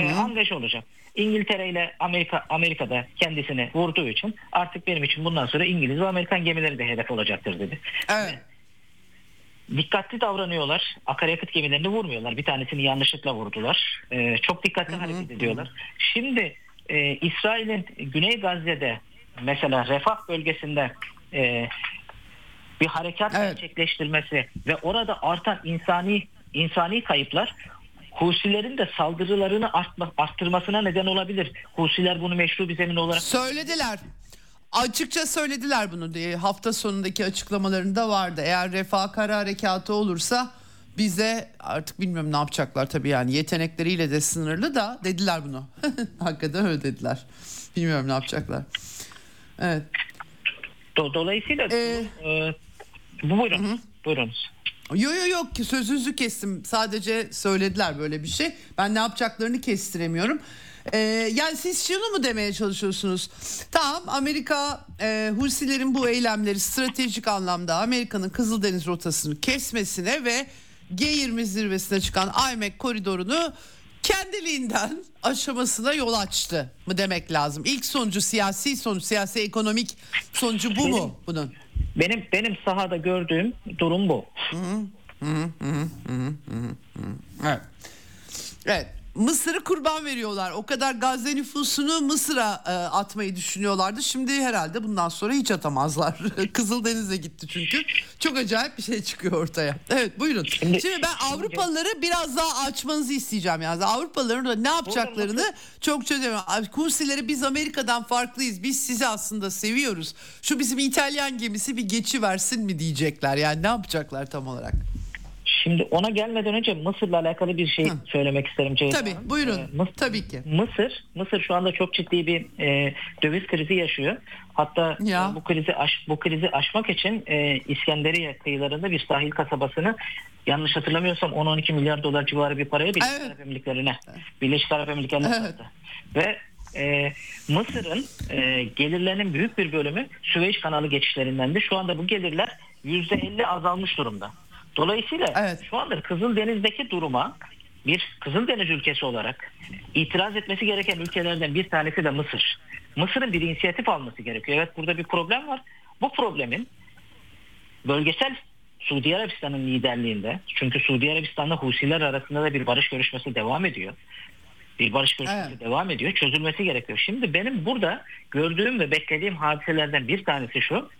e, angaj olacağım. İngiltere ile Amerika Amerika'da kendisini vurduğu için artık benim için bundan sonra İngiliz ve Amerikan gemileri de hedef olacaktır dedi Evet. dikkatli davranıyorlar. Akaryakıt gemilerini vurmuyorlar. Bir tanesini yanlışlıkla vurdular. Ee, çok dikkatli hareket ediyorlar. Şimdi e, İsrail'in Güney Gazze'de mesela Refah bölgesinde e, bir harekat Evet. gerçekleştirmesi ve orada artan insani insani kayıplar Husilerin de saldırılarını artma, arttırmasına neden olabilir. Husiler bunu meşru bir zemin olarak Söylediler. Açıkça söylediler bunu diye hafta sonundaki açıklamalarında vardı. Eğer refah kara harekatı olursa bize artık bilmiyorum ne yapacaklar tabii yani yetenekleriyle de sınırlı da dediler bunu. Hakikaten öyle dediler. Bilmiyorum ne yapacaklar. Evet. Do- dolayısıyla Ee, e, bu buyurun. Buyurunuz. Yo yo yok ki sözünüzü kestim. Sadece söylediler böyle bir şey. Ben ne yapacaklarını kestiremiyorum. Ee, yani siz şunu mu demeye çalışıyorsunuz? Tamam Amerika e, Husilerin bu eylemleri stratejik anlamda Amerika'nın Kızıldeniz rotasını kesmesine ve G20 zirvesine çıkan IMEC koridorunu kendiliğinden aşamasına yol açtı mı demek lazım. İlk sonucu siyasi sonuç, siyasi ekonomik sonucu bu mu bunun? Benim benim sahada gördüğüm durum bu. Evet. Evet. Mısır'ı kurban veriyorlar. O kadar Gazze nüfusunu Mısır'a e, atmayı düşünüyorlardı. Şimdi herhalde bundan sonra hiç atamazlar. Kızıldeniz'e gitti çünkü. Çok acayip bir şey çıkıyor ortaya. Evet buyurun. Şimdi, Şimdi- ben Avrupalıları biraz daha açmanızı isteyeceğim. Yani Avrupalıların da ne yapacaklarını çok çözemiyorum. Kursileri biz Amerika'dan farklıyız. Biz sizi aslında seviyoruz. Şu bizim İtalyan gemisi bir geçi versin mi diyecekler. Yani ne yapacaklar tam olarak? Şimdi ona gelmeden önce Mısır'la alakalı bir şey söylemek isterim Ceyda. Tabii Hanım. buyurun. Ee, Mıs- Tabii ki. Mısır, Mısır şu anda çok ciddi bir e, döviz krizi yaşıyor. Hatta Ya. e, bu krizi aş, bu krizi aşmak için e, İskenderiye kıyılarında bir sahil kasabasını yanlış hatırlamıyorsam 10-12 milyar dolar civarı bir paraya Birleşik Evet. Arap Emirlikleri'ne Birleşik Arap Emirlikleri'ne Evet. sattı. Ve e, Mısır'ın e, gelirlerinin büyük bir bölümü Süveyş kanalı geçişlerindendi. Şu anda bu gelirler %50 azalmış durumda. Dolayısıyla Evet. şu anda Kızıldeniz'deki duruma bir Kızıldeniz ülkesi olarak itiraz etmesi gereken ülkelerden bir tanesi de Mısır. Mısır'ın bir inisiyatif alması gerekiyor. Evet burada bir problem var. Bu problemin bölgesel Suudi Arabistan'ın liderliğinde çünkü Suudi Arabistan'la Husiler arasında da bir barış görüşmesi devam ediyor. Bir barış görüşmesi Evet. devam ediyor. Çözülmesi gerekiyor. Şimdi benim burada gördüğüm ve beklediğim hadiselerden bir tanesi şu.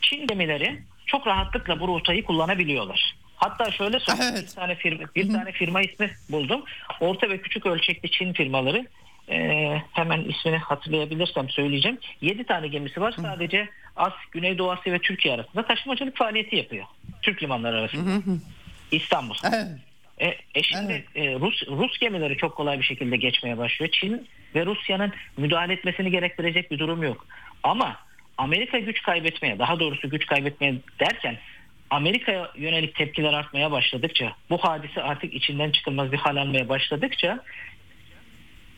Çin gemileri çok rahatlıkla bu rotayı kullanabiliyorlar. Hatta şöyle söyleyeyim Evet. bir tane firma bir tane firma ismi buldum. Orta ve küçük ölçekli Çin firmaları e, hemen ismini hatırlayabilirsem söyleyeceğim. 7 tane gemisi var. Sadece As, Güneydoğu Asya ve Türkiye arasında taşımacılık faaliyeti yapıyor. Türk limanları arasında. İstanbul. Evet. E, e şimdi e, Rus Rus gemileri çok kolay bir şekilde geçmeye başlıyor. Çin ve Rusya'nın müdahale etmesini gerektirecek bir durum yok. Ama Amerika güç kaybetmeye, daha doğrusu güç kaybetmeye derken Amerika'ya yönelik tepkiler artmaya başladıkça, bu hadise artık içinden çıkılmaz bir hal almaya başladıkça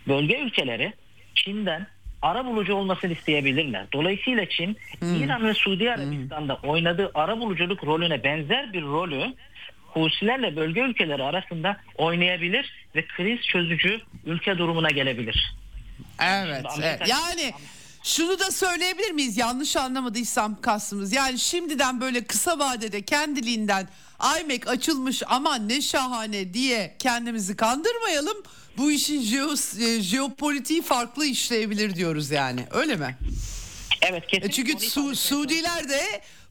bölge ülkeleri Çin'den ara bulucu olmasını isteyebilirler. Dolayısıyla Çin, İran ve Suudi Arabistan'da oynadığı ara buluculuk rolüne benzer bir rolü Husilerle bölge ülkeleri arasında oynayabilir ve kriz çözücü ülke durumuna gelebilir. Evet, evet. Yani şunu da söyleyebilir miyiz? Yanlış anlamadıysam kastımız. Yani şimdiden böyle kısa vadede kendiliğinden IMEC açılmış aman ne şahane diye kendimizi kandırmayalım. Bu işin jeo- e, jeopolitiği farklı işleyebilir diyoruz yani. Öyle mi? Evet E kesinlikle. çünkü Su- Suudiler de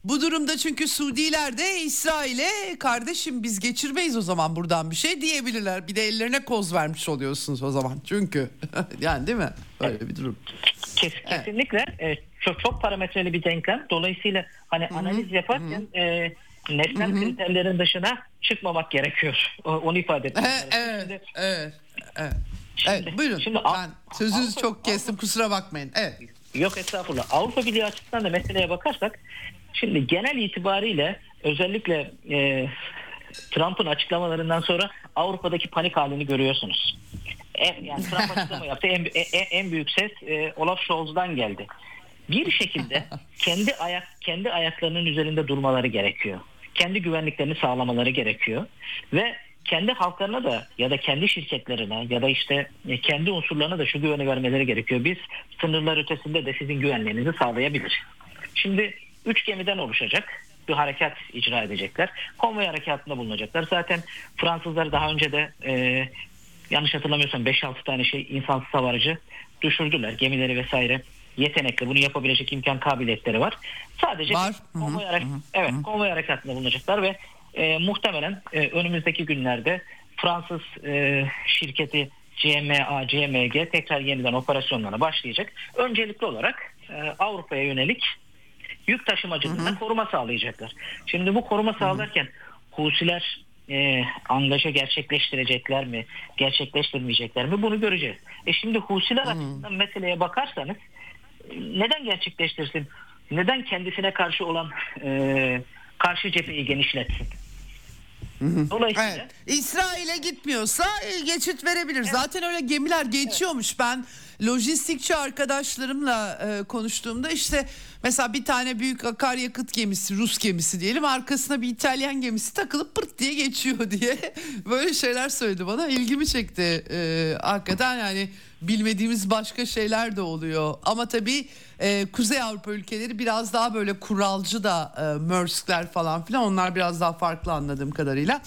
bu durumda çünkü Suudiler de İsrail'e kardeşim biz geçirmeyiz o zaman buradan bir şey diyebilirler. Bir de ellerine koz vermiş oluyorsunuz o zaman. Çünkü yani değil mi? Öyle bir durum. Kes, kesinlikle e, çok çok parametreli bir denklem. Dolayısıyla hani analiz yaparken e, nesnel kriterlerin dışına çıkmamak gerekiyor. Onu ifade etmek Evet, evet, evet, evet. Şimdi- Evet, buyurun. şimdi ben sözünüzü Avrupa- çok kestim kusura bakmayın. Evet. Yok estağfurullah. Avrupa Birliği açısından da meseleye bakarsak şimdi genel itibariyle özellikle e, Trump'ın açıklamalarından sonra Avrupa'daki panik halini görüyorsunuz. En, yani Trump açıklama yaptı. En, en, en büyük ses e, Olaf Scholz'dan geldi. Bir şekilde kendi ayak kendi ayaklarının üzerinde durmaları gerekiyor. Kendi güvenliklerini sağlamaları gerekiyor ve kendi halklarına da ya da kendi şirketlerine ya da işte e, kendi unsurlarına da şu güveni vermeleri gerekiyor. Biz sınırlar ötesinde de sizin güvenliğinizi sağlayabilir. Şimdi üç gemiden oluşacak bir harekat icra edecekler. Konvoy harekatında bulunacaklar. Zaten Fransızlar daha önce de e, yanlış hatırlamıyorsam 5-6 tane şey insansız hava aracı düşürdüler. Gemileri vesaire yetenekli. Bunu yapabilecek imkan kabiliyetleri var. Sadece Var. bir Hı hı, konvoy, harek- evet, konvoy harekatında bulunacaklar ve e, muhtemelen e, önümüzdeki günlerde Fransız e, şirketi CMA, CMG tekrar yeniden operasyonlarına başlayacak. Öncelikli olarak e, Avrupa'ya yönelik yük taşımacılığına koruma sağlayacaklar. Şimdi bu koruma sağlarken Husiler e, angaja gerçekleştirecekler mi, gerçekleştirmeyecekler mi bunu göreceğiz. E şimdi Husiler açısından meseleye bakarsanız e, neden gerçekleştirsin? Neden kendisine karşı olan e, karşı cepheyi genişletsin? Dolayısıyla Evet. İsrail'e gitmiyorsa e, geçit verebilir. Zaten öyle gemiler geçiyormuş. Ben lojistikçi arkadaşlarımla e, konuştuğumda işte mesela bir tane büyük akaryakıt gemisi, Rus gemisi diyelim arkasına bir İtalyan gemisi takılıp pırt diye geçiyor diye böyle şeyler söyledi bana. İlgimi çekti. E, hakikaten yani bilmediğimiz başka şeyler de oluyor. Ama tabii e, Kuzey Avrupa ülkeleri biraz daha böyle kuralcı da e, Mörskler falan filan onlar biraz daha farklı anladığım kadarıyla.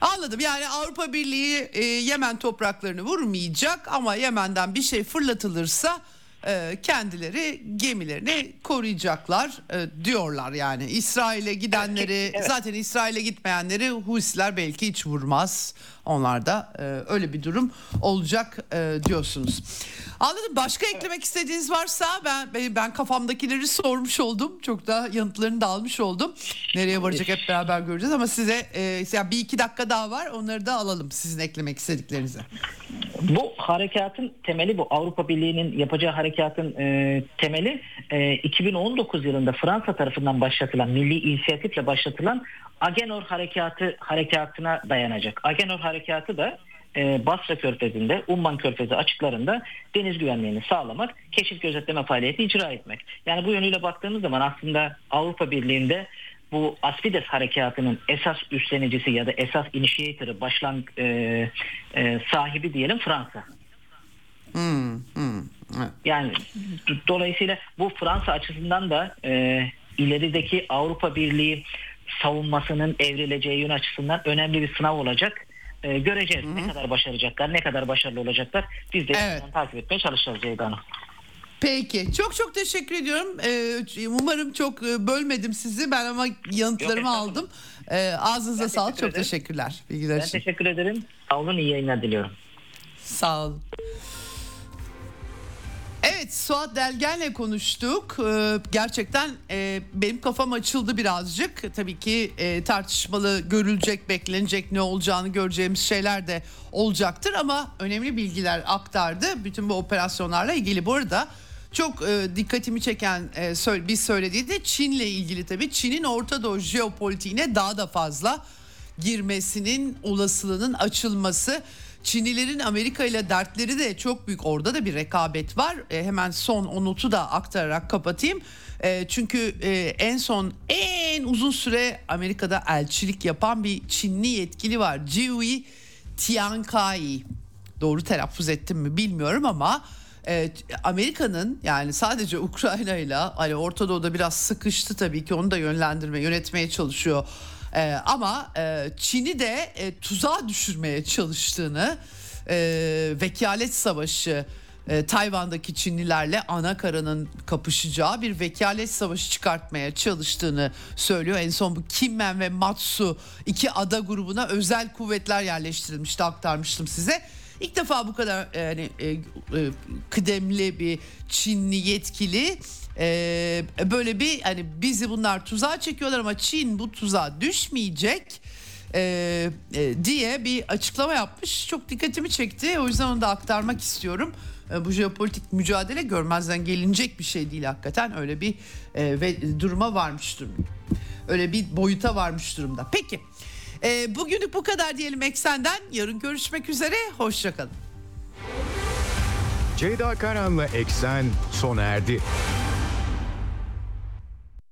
Anladım yani Avrupa Birliği e, Yemen topraklarını vurmayacak ama Yemen'den bir şey fırlatılırsa e, kendileri gemilerini koruyacaklar e, diyorlar yani. İsrail'e gidenleri Evet. zaten İsrail'e gitmeyenleri Husiler belki hiç vurmaz. Onlar da e, öyle bir durum olacak e, diyorsunuz. Anladım. Başka eklemek istediğiniz varsa ben ben- kafamdakileri sormuş oldum. Çok da yanıtlarını da almış oldum. Nereye varacak hep beraber göreceğiz ama size e, yani bir iki dakika daha var. Onları da alalım sizin eklemek istediklerinizi. Bu harekatın temeli bu Avrupa Birliği'nin yapacağı harekatın e, temeli e, 2019 yılında Fransa tarafından başlatılan milli inisiyatifle başlatılan Agenor harekatı harekatına dayanacak. Agenor harekatı da e, Basra Körfezi'nde, Umman Körfezi açıklarında deniz güvenliğini sağlamak, keşif gözetleme faaliyeti icra etmek. Yani bu yönüyle baktığımız zaman aslında Avrupa Birliği'nde bu Aspides harekatının esas üstlenicisi ya da esas initiator'ı, başlan e, e, sahibi diyelim Fransa. Hmm, hmm, evet. Yani d- dolayısıyla bu Fransa açısından da e, ilerideki Avrupa Birliği savunmasının evrileceği yön açısından önemli bir sınav olacak. E, göreceğiz ne kadar başaracaklar, ne kadar başarılı olacaklar. Biz de Evet. takip etmeye çalışacağız Ceyda Hanım. Peki çok çok teşekkür ediyorum. Ee, umarım çok e, bölmedim sizi ben ama yanıtlarımı Yok, aldım. Ee, ağzınıza Ben sağlık teşekkür çok ederim. teşekkürler. Bilgiler Ben için. teşekkür ederim. Sağ olun, iyi yayınlar diliyorum. Sağ olun. Evet Suat Delgen'le konuştuk. Ee, gerçekten e, benim kafam açıldı birazcık. Tabii ki e, tartışmalı görülecek, beklenecek ne olacağını göreceğimiz şeyler de olacaktır. Ama önemli bilgiler aktardı bütün bu operasyonlarla ilgili. Bu arada çok e, dikkatimi çeken bir söylediği de Çin'le ilgili tabii. Çin'in Orta Doğu jeopolitiğine daha da fazla girmesinin olasılığının açılması. Çinlilerin Amerika ile dertleri de çok büyük. Orada da bir rekabet var. E, hemen son o notu da aktararak kapatayım. E, çünkü e, en son en uzun süre Amerika'da elçilik yapan bir Çinli yetkili var. Jiwi Tiankai. Doğru telaffuz ettim mi bilmiyorum ama e, Amerika'nın yani sadece Ukrayna ile hani Orta Doğu'da biraz sıkıştı tabii ki onu da yönlendirme, yönetmeye çalışıyor. E, ama e, Çin'i de e, tuzağa düşürmeye çalıştığını e, vekalet savaşı e, Tayvan'daki Çinlilerle ana karanın kapışacağı bir vekalet savaşı çıkartmaya çalıştığını söylüyor. En son bu Kimmen ve Matsu iki ada grubuna özel kuvvetler yerleştirilmişti aktarmıştım size. İlk defa bu kadar yani e, e, kıdemli bir Çinli yetkili e, böyle bir hani bizi bunlar tuzağa çekiyorlar ama Çin bu tuzağa düşmeyecek e, e, diye bir açıklama yapmış. Çok dikkatimi çekti. O yüzden onu da aktarmak istiyorum. E, bu jeopolitik mücadele görmezden gelinecek bir şey değil hakikaten. Öyle bir e, ve duruma varmış durumda. Öyle bir boyuta varmış durumda. Peki. E, bugünlük bu kadar diyelim Eksen'den. Yarın görüşmek üzere. Hoşçakalın. Ceyda Karan'la Eksen sona erdi.